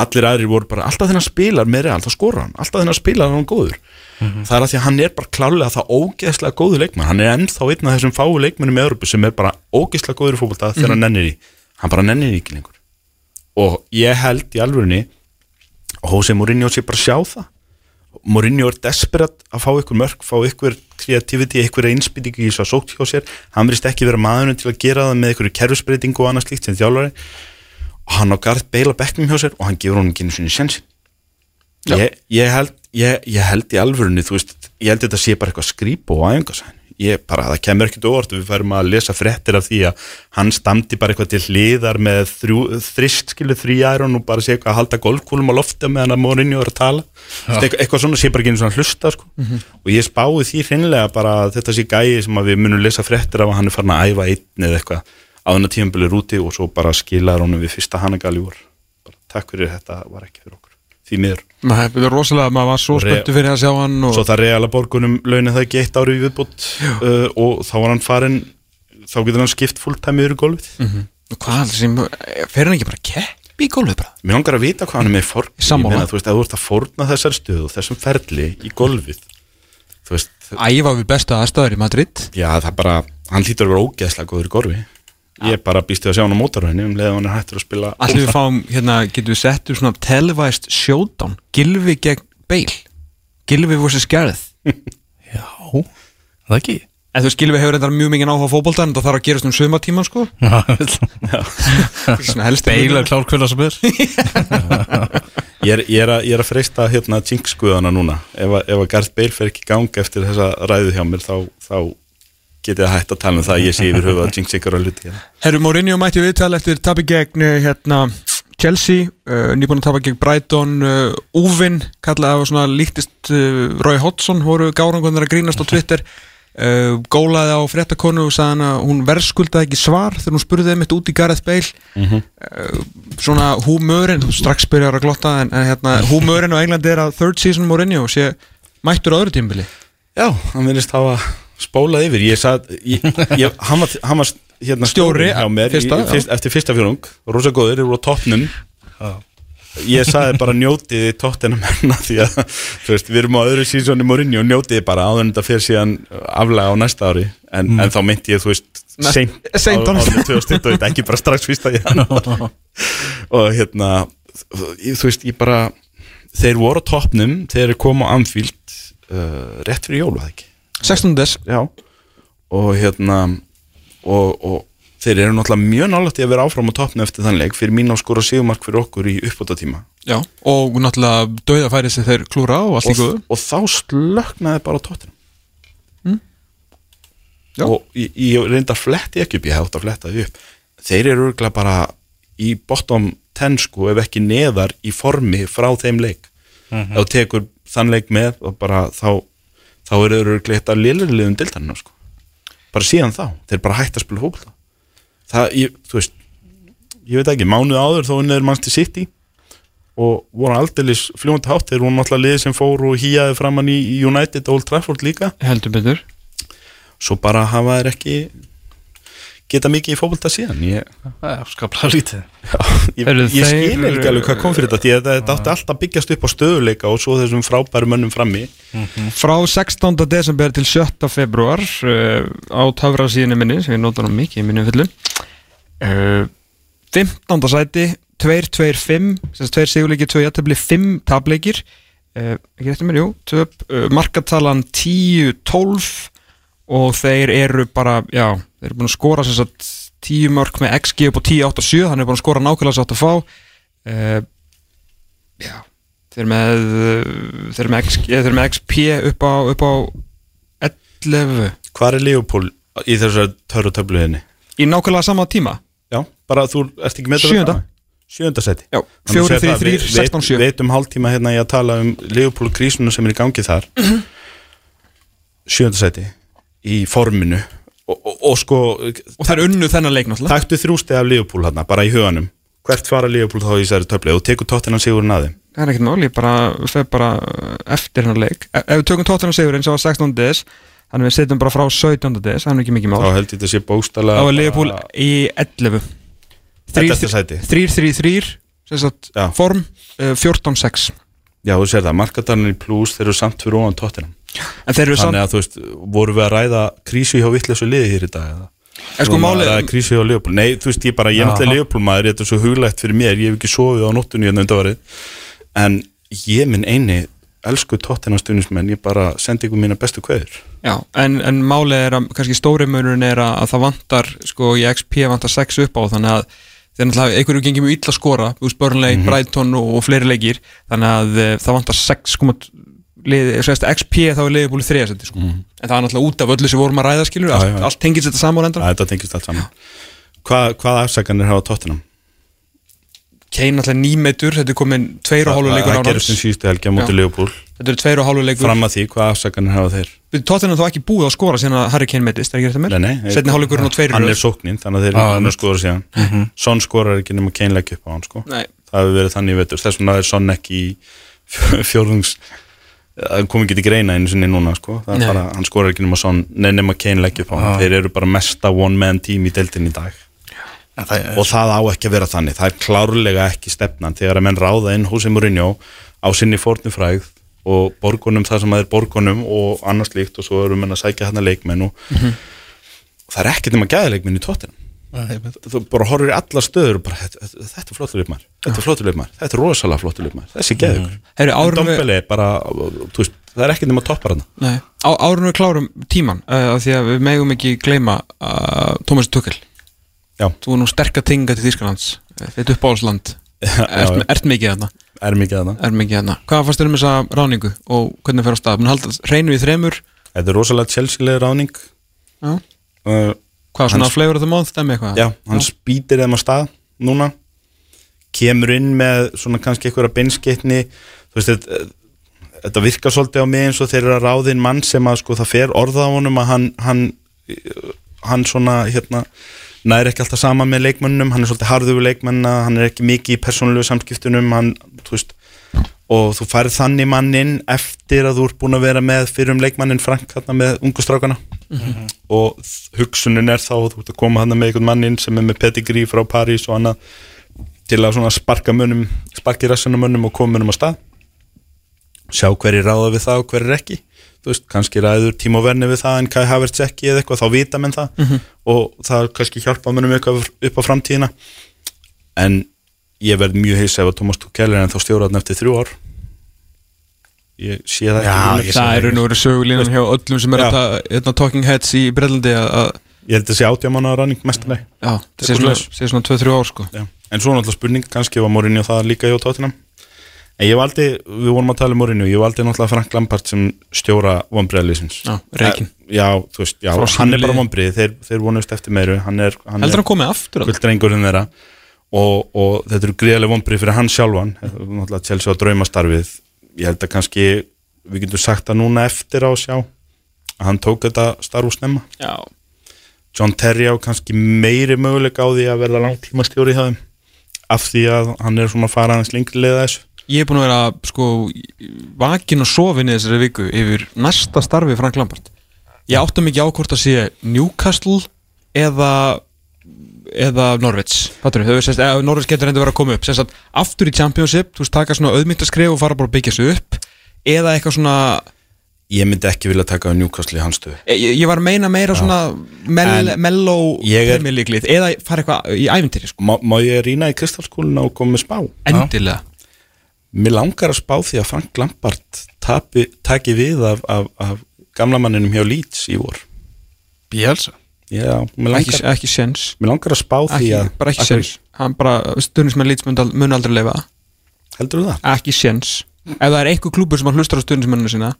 Allir aðrir voru bara alltaf þegar hann spilar með real, þá skora hann, alltaf þegar hann spilar hann góður. Það er að því að hann er bara klálega það ógeðslega góðu leikmann, hann er ennþá einn af þessum fáu leikmannum hann bara nennir ekki lengur. Og ég held í alvörunni og Jose Mourinho sé bara sjá það. Mourinho er desperat að fá ykkur mörg fá ykkur kreativiti, ykkur einspýtingu í þess að sótt hjá sér, hann verist ekki vera maðurinn til að gera það með ykkur kerfisbreytingu og annað slíkt sem þjálfari og hann á Garð Bale á bekknum hjá sér og hann gefur honum ekki einu sinni sensin Já. ég, ég, held, ég, ég held í alvörunni þú veist, ég held þetta sé bara eitthvað skrýp og æfingasæn ég bara, það kemur ekkert óvart. Við færum að lesa fréttir af því að hann stamdi bara eitthvað til hliðar með þrist skilu þrýjærun og bara sé eitthvað að halda golfkúlum á lofti meðan að Mourinho er að tala. Eitthvað, eitthvað svona sé bara ekki einu svona hlusta sko. og ég spái því hreinlega bara að þetta sé gæi sem að við munum lesa fréttir af að hann er farin að æfa einn eða eitthvað á þennan tímabili rúti og svo bara skilaður honum við fyrsta Hanagali vor. Bara, takk fyrir þetta var ekki fyrir okkur því miður. Maður hefur rosalega, maður var svo spöntu fyrir að sjá hann og svo það reala borgunum launið það ekki eitt ári í viðbútt uh, og þá var hann farin þá getur hann skipt fulltime yfir í golfið. Og hvað sem, fer hann ekki bara kepp í gólfið bara? Mér langar að vita hvað hann er með fórn Sammála. þú veist, að þú ert að fórna þessar stöðu þessum ferli í þú veist, æfa við besta aðstæður í Madrid. Já það bara hann hlýtur að vera ógeðslega góður í golfi ég bara býst við að sjá hann á mótarhæðinni um leið að hann er hættur að spila Allir við fáum, hérna, getum við sett upp svona televised showdown? Gilvi gegn Bale? Gilvi vs. Gareth? Já, það ekki? En þú veist, Gilvi hefur reyndar mjög mikið áhuga á fótbolta en það þarf að gerast um sumatíman, sko. Svona helst Beila klár kvölda sem er. Ég er, ég er, að, ég er að freista hérna jinx-skuðana núna. Ef, að- ef að Garth Bale fer ekki í gang eftir þessa ræðu hjá mér þá, þá getið að hætta að tala um það að ég sé yfir höfuð að jinx ykkur að hluti hérna. Herru Mourinho mætti viðtal eftir tabi gegn eh, hérna, Chelsea, uh, nýbúin að tapa gegn Brighton, uh, Úvin kallaði að svona líktist uh, Roy Hodgson voru gárangunir að grínast á Twitter uh, gólaði á fréttakonu og sagði hann að hún verðskuldaði ekki svar þegar hún spurði þeim eitt út í Gareth Bale. Uh, svona húmörin strax byrjar að glotta en, en hérna, húmörin á Englandi er að third season Mourinho sé mættur á öðru tímbili Já, hann verðist hafa spólað yfir. Ég sað, ég, ég, hann var, hann var hérna, Stjóri, mér fyrsta, í, fyrst, eftir fyrsta fjörung, rosa góður, eru á toppnum. Ég saði bara njótið tóttina menna því að veist, við erum á öðru sísoni morinni og njótið bara áður en þetta fyrir síðan aflega á næsta ári. En, en þá myndi ég, þú veist, seint á á næsta- árinu 2021, ekki bara strax fyrsta og hérna þú veist, ég bara þeir voru á toppnum, þeir komu á Anfield uh, rétt fyrir jólu, það ekki 16. des Já. Og hérna og, og þeir eru náttúrulega mjög nálægt í að vera áfram á toppnu eftir þann leik fyrir mín á skora síðumark fyrir okkur í uppbóta tíma Já, og náttúrulega dauða færi sem þeir klúra á og allt í og, góðu. og þá slöknaði bara tóttina Já. og ég, ég reynda að fletti ekki upp ég átt að fletta því upp. Þeir eru örgulega bara í bottom 10 sko ef ekki neðar í formi frá þeim leik. Ef þú tekur þann leik með og bara þá þá eru þeir örgulega eitt af lillurliðum dildarinn sko. bara síðan þá, þeir bara hægt að spila fólk það, ég, þú veist ég veit ekki, mánuð áður þó unnið er mannst í City og voru aldeilis fljóndi hátt. Þeir voru náttúrulega liðið sem fór og hýjaði framann í í United og Old Trafford líka. Heldur betur. Svo bara hafa þeir ekki geta mikið í fótbolta síðan ég, skaplega lítið ég, ég skil þeir- ekki alveg hvað kom fyrir þetta því að þetta átti alltaf byggjast upp á stöðuleika og svo þessum frábæru mönnum frammi Frá 16. desember til 7. februar uh, á töfrasíðinu minni sem ég nota nú mikið í minni fullu uh, 15. sæti 2-2-5 2 sigurleiki, 2 jættabli, 5 tableikir uh, ekki eftir mér, jú uh, markatalan 10-12 og þeir eru bara, já þeir eru búin að skora sem sagt 10 mörg með XG upp á 10-8-7 hann er búin að skora nákvæmlega sátt að fá. Uh, já þeir með, þeir með, XG, þeir eru með XP upp á, upp á 11 hvað er Leopold í þessar törru töfluðinni í nákvæmlega sama tíma? Já, bara þú ert ekki með Sjöunda. sjönda seti. Já, Þannig að 4, 3, segja það, 3, við- 16, 7 við veitum hálftíma hérna ég að tala um Leopold krísuna sem er í gangi þar. Sjönda seti í forminu og, og, og sko og það er unnu þennan leik náttúrulega taktu þrjústi af Leopold hérna bara í huganum hvert fara Leopold þá í þessari töflu og tekur tóttinan sigurinn að þeim það er ekkert mál, ég bara fer bara eftir hennar leik ef ef við tökum tóttunum sigur eins og á 16. des þannig við setjum bara frá 17. des það er ekki mikið mál þá held ég þetta sé bóstala þá er Leopold í 11 11. sæti 3-3-3 sem sagt Já. form uh, 14-6 já þú sér það, markatarnir í plus þeir eru samt fyrir ofan tóttinan en þannig að þú veist, voru við að ræða krísu hjá vittlesu liði hér í dag eða? en sko ræða krísu hjá Leopold nei, þú veist, ég bara, ég er náttúrulega Leopold maður þetta er svo huglægt fyrir mér, ég hef ekki sofið á nóttunni hérna undanvarið en ég minn eini elsku tóttinan stuðnismenn, ég bara sendi ykkur mína bestu kveður Já, en, en málið er að kannski stóri munurinn er að, að það vantar sko í XP vantar 6 upp á þannig að þeir náttúrulega einhverju gengið mjög illa að skora úr Burnley, Brighton og, og fleiri leikir þannig að uh, það vantar 6 lið, sérst, XP þá er liðið búið þriðasetti sko. en það er náttúrulega út af öllu sem vorum að ræða skilur, allt, allt tengist þetta saman Æ, þetta tengist allt saman Hva, hvað afsakanir hafa tóttinam? Kane náttúrulega nýmeitur, þetta er komin tveir og hálfu leikur á um á. Leopold þetta eru tveir og hálfu leikur fram að því, hvað afsakanir hafa þeir? Tóttina þá ekki búið að skora síðan að Harry Kane meitist, er ekki þetta nei, Setni hálfleikurinn og tveir hann er sóknin, þannig að þeir einmitt. að skora síðan Mhm. Son skorar ekki nema Kane leggja upp á hann sko. Það hefur verið þannig vetur þess vegna er Son ekki fjórðungs það kom ekki til greina einu sinni núna sko. það er bara, hann skorar ekki nema Son nei, nema Kane leggja upp á hann, þeir eru bara mesta one man team í deildin í dag. En það og það á ekki að vera þannig, það er klárlega ekki stefnan. Þegar að menn ráða inn Jose Mourinho á sinni fórnufræð og borgunum það sem það er borgunum og annars líkt og svo eru menn að sækja hérna leikmenn og, og það er ekkert nema gæðileikmenn í tóttina þú bara horfir í alla stöður og bara, þetta, er flottur leikmar þetta er flottur leikmar, þetta er rosalega flottur leikmar þessi ykkur, Heyrðu, en við- Dombele er bara þú veist, það er ekkert nema toppar hann Nei, á, árunum við klárum tíman uh, af því að við megum ekki gleyma uh, Thomas Tuchel. Já. Þú er nú sterk að tinga til Þýskalands Þetta uppáhaldsland ert, ert mikið þarna? Er mikið þarna. Er mikið þarna. Hvað fannst þér um þessa ráningu og hvernig fer á stað? Mun halda reynu í þremur? Þetta er rosalega Chelsea-lega ráning Já. uh, Hvað svona flavor of the month dæmi eitthvað? Já, hann spýtir þeim að stað núna. Kemur inn með svona kannski einhverja beinsketni þú veist, þetta, þetta virkar svolítið á mig eins og þeir eru að ráðin mann sem að sko það fer orða á honum að hann hann, hann svona hérna næri ekki alltaf sama með leikmönnum hann er svolítið harður við leikmennina, hann er ekki mikið í persónulegu samskiptunum. Hann, þú veist og þú færð þannig mann inn eftir að þú ert búin að vera með fyrir um leikmannin Frank hérna með ungu strákana og hugsunin er þá þú ert að koma hann með einhvern mann inn sem er með pedigree frá París og annað til að sparka munum sparki rassunum munum og koma munum á stað. Sjá hverju ráða við það og hverju ekki. Þú veist, kannski ræður Tímo Verni við það en Kai Havertz ekki eða eitthvað, þá vita menn það. Og það kannski hjálpa munum eitthvað upp á framtíðina. En ég verð mjög heils ef að Thomas Tuchel er en þá stjóraðan eftir þrjú ár ég sé það Já, ekki ég Það er raun og verið sögulínan hjá öllum sem er Já. að ta- hérna, talking heads í Brellandi að ég held að sé átjáman á ranning mestarlega Já, það sé svona, sé svona 2-3 ár sko Já. En svo náttúrulega spurning, kannski var Mourinho það líka hjá Tottenham En ég valdi, við vorum að tala um Mourinho Ég valdi náttúrulega Frank Lampard sem stjóra vonbreiðalýsins Já, reikinn. Já, þú veist, já, Frá hann er bara vonbreið Þeir, þeir vonust eftir meiru Hann er, hann Heldur hann komið aftur? alveg? kuldrangurinn þeirra og, og þetta eru gríðarlega vonbreið fyrir hann sjálfan Náttúrulega Chelsea á draumastarfið Ég held að kannski, við getum sagt það núna eftir á að sjá að hann tók þetta starf úr snemma. Já, John Terry á kannski meiri möguleika á því að verða langtíma stjóri hjá þeim af því að hann er svona að fara hans lengri leiða þessu. Ég er búin að vera sko vakin og sofin í þessari viku yfir næsta starfi Frank Lampard. Ég áttum ekki á hvort að sé Newcastle eða eða eða, Norwich getur reynda verið að koma upp. Sérst, að aftur í Championship, þú veist, taka svona auðmyndaskref og fara bara að byggja sig upp eða eitthvað svona ég myndi ekki vilja taka á Newcastle í hans stöðu. Ég, ég var að meina meira svona mell, En mellow ég er- Premier League lið eða fara eitthvað í ævintýri sko. má, má ég rýna í kristalskúluna og koma með spá? Endilega. Mér langar að spá því að Frank Lampard tapi, taki við af, af, af gamla manninum hjá Leeds í vor. Bielsa já, mér ekki, langar, ekki séns. Mér langar að spá því að bara ekki séns. hann bara, stundismenn lít mun, aldrei leifa það. heldur þú það? ekki séns. Ef það er einhver klúbur sem hlustar á stundismenninu sína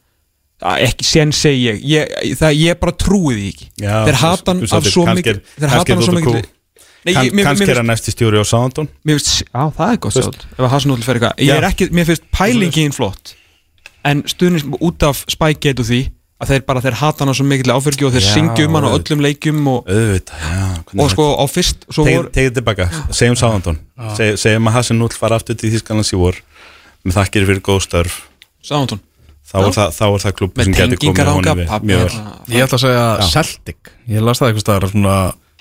ekki séns segi ég. Ég, það, ég bara trúi því ekki. Já, þeir hata hann af svo er- þeir hata hann af svo mér- kannski er hann næsti stjóri á finnst, já það er gott sátt Ef að Hasenúll fer eitthvað Ég er ekki, mér finnst pælingin flott. En stuðnins út af Spygate og því Að þeir bara, þeir hata hana svo mikill áfyrgi Og þeir Já, syngja um hana á öllum leikjum Og, auðvitað, já og sko á fyrst voru, tegið tilbaka, segjum Sáðantón. Seg, segjum að Hassan Null fara aftur til Þískalans í vor. Með þakkir fyrir góð störf. Sántún þá er það, þá er það klubbi Með sem getur komið ánga honum við. mjög vel. Ég ætla að segja Celtic. Ég las það eitthvað staðar svona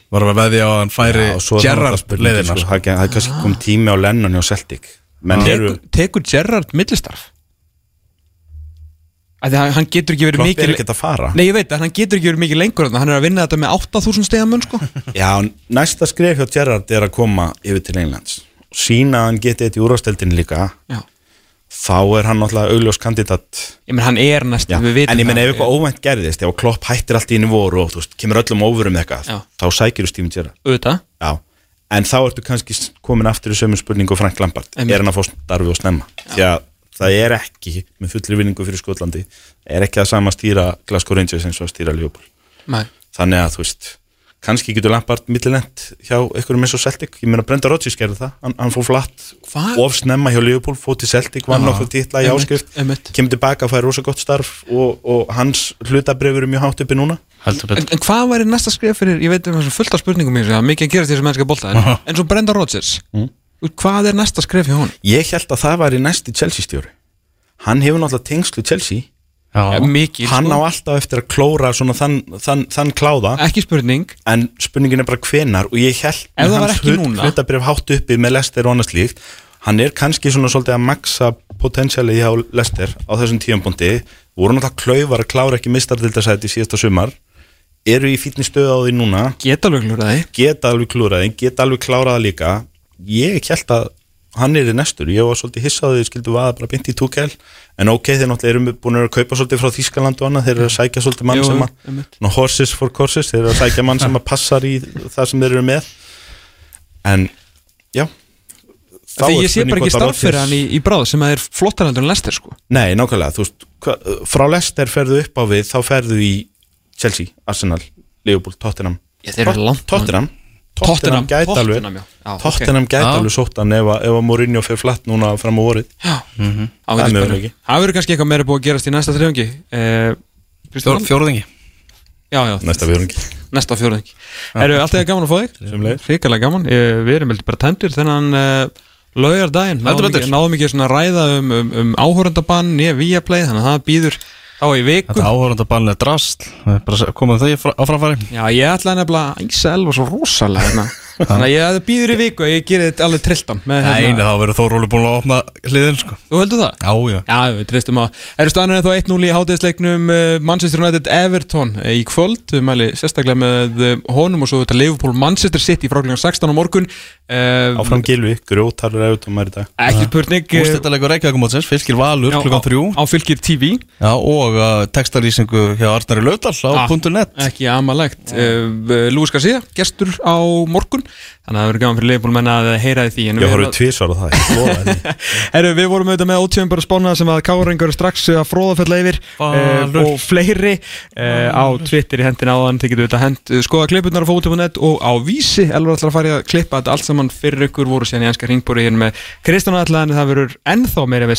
Var að veðja á hann færi er Gerrard leiðina sko, sko. það er kannski komið tími á Lennon hjá Celtic. Menn eru, tekur, tekur Gerrard millistarf Að því að hann getur ekki verið klopp mikið er ekkert að fara. Nei ég veit að hann getur ekki verið mikið lengur þarna. Hann er að vinna þetta með 8000 stegamun sko. Já, næsta skref hjá Gerrard er að koma yfir til Englands. Sína að hann geti þetta í úrvasteldin líka. Já. Þá er hann náttúrulega augljós kandidat. Ég menn hann er næst Já, við vitum en ég menn það. ef eitthvað óvænt gerðist ef klopp hættir allt í einu voru og þú veist, kemur öllum óverum eitthvað Já. þá sækir þú Steven Gerrard. En þá ertu kannski komin aftur í sömu spurningu og Frank Lampard. Einmitt. er hann að fá starfi og snemma? Því að það er ekki, með fullri vinningu fyrir Skotlandi, er ekki að sama stýra Glasgow Rangers eins og að stýra Liverpool. Nei. Þannig að þú veist kannski getur Lampard millilent hjá einhverjum eins og Celtic, ég meina Brenda Rodgers gerði það. Hann, hann fór flatt Hvað? of snemma hjá Liverpool, fór til Celtic, vann Já, nokkuð titla í áskrift kemur tilbaka og fær rosa gott starf og, og hans hlutabrifur er mjög hátt uppi núna. En, en hvað væri næsta skref fyrir, ég veit um þessu fullt af spurningum er mikið að gerast í þessu mennska bolta en, en svo Brenda Rodgers? Mm. Hvað er næsta skref hjá hún? ég held að það væri næsti Chelsea stjóri hann hefur náttúrulega tengslu Chelsea. Já, mikið, hann sko. á alltaf eftir að klóra svona þann, þann, þann kláða. Ekki spurning. En spurningin er bara hvenar og ég held Ef það var ekki núna? hlutabrif hátt uppi með Lester og annars líkt hann er kannski svona svolítið að maksa potensiali hjá Lester á þessum tíðanbúndi voru náttúrulega klaufar að klára ekki mistardildasæti síðasta sumar. Eru í fítni stöð á því núna. Geta alveg klúraði geta alveg klúraði, geta alveg kláraða líka ég held að hann er í næstur, ég var svolítið hissaði skildu vaða bara beint í túkæl en ok, þeir náttúrulega eru búin að kaupa svolítið frá Þískaland og annað, þeir eru að sækja svolítið mann Jú, sem að, ná, horses for courses. Þeir eru að sækja mann sem að passar í það sem þeir eru með. En, já. Þá því er ég sé bara ekki starf fyrir hann í, í bráð sem að er flottar heldur en Lester sko. Nei, nákvæmlega, þú veist hva, frá Leicester ferðu upp á við, þá ferðu í Chelsea, Arsenal, Liverpool, Tottenham. Já, þeir eru langt- Tottenham Tottenham, gæti alveg Tottenham, gæti alveg sótt hann ef, að- ef að Mourinho fer flatt núna fram á vorið. Já, Það er það möguleiki. verður kannski eitthvað meira búið að gerast í næsta þrjóðingi eh, Fjór, Fjórðingi Já, já, næsta viðrungi næsta fjórðingi Erum við alltaf gaman að fá þig? Ríkalega gaman, eh, við erum heldur bara tæmdur þennan laugardaginn. Heldur náðum ekki, að ræða um, um, um áhórandabann nýja Viaplay þannig að það býður þá í viku. Þetta áhörðandabann er drast Það er bara að koma því á framfæri. Já, ég ætlaði nefnilega að Ísel var svo rosalega hérna. Þannig að ég býður í viku að ég gerir þetta alveg trilltan Nei, hérna þá verður Þóróli búin að opna hliðin sko. Þú heldur það? Já, já. Já, við tristum að Eru staðan þá 1-0 í hátíðisleiknum uh, Manchester United Everton uh, í kvöld. Við mæli sérstaklega með uh, honum og svo þetta Liverpool Manchester City frá kl. 16 á morgun. Áfram gilvi, grjótarur auðvitað í dag. Ekki spurning Úrstættalegur Reykjavíkumótsins, fylgir Valur klukkan þrjú. á, á fylgir TV Já, og textalýsingu hjá Arnari Laudal á Ah, .net. Ekki amalegt. Lúis Garcia, gestur á morgun Þannig að það verður gaman fyrir Liverpool menna að heyra því en Ég við- horfði tvísvar á það, ég lofa því. Herru, við vorum auðvitað með ótsjöfum bara spána sem að Káringur strax að fróðafella yfir uh, og fleiri uh, á Twitter í hendin áðan. Þið getur auðvitað hend, skoða klipunar á fótum.net og á vísi, elvar ætlar að fara í að klippa þetta allt saman fyrir ykkur. Voru síðan í enska ringbúri hérna með Kristján Allan það verður ennþá meira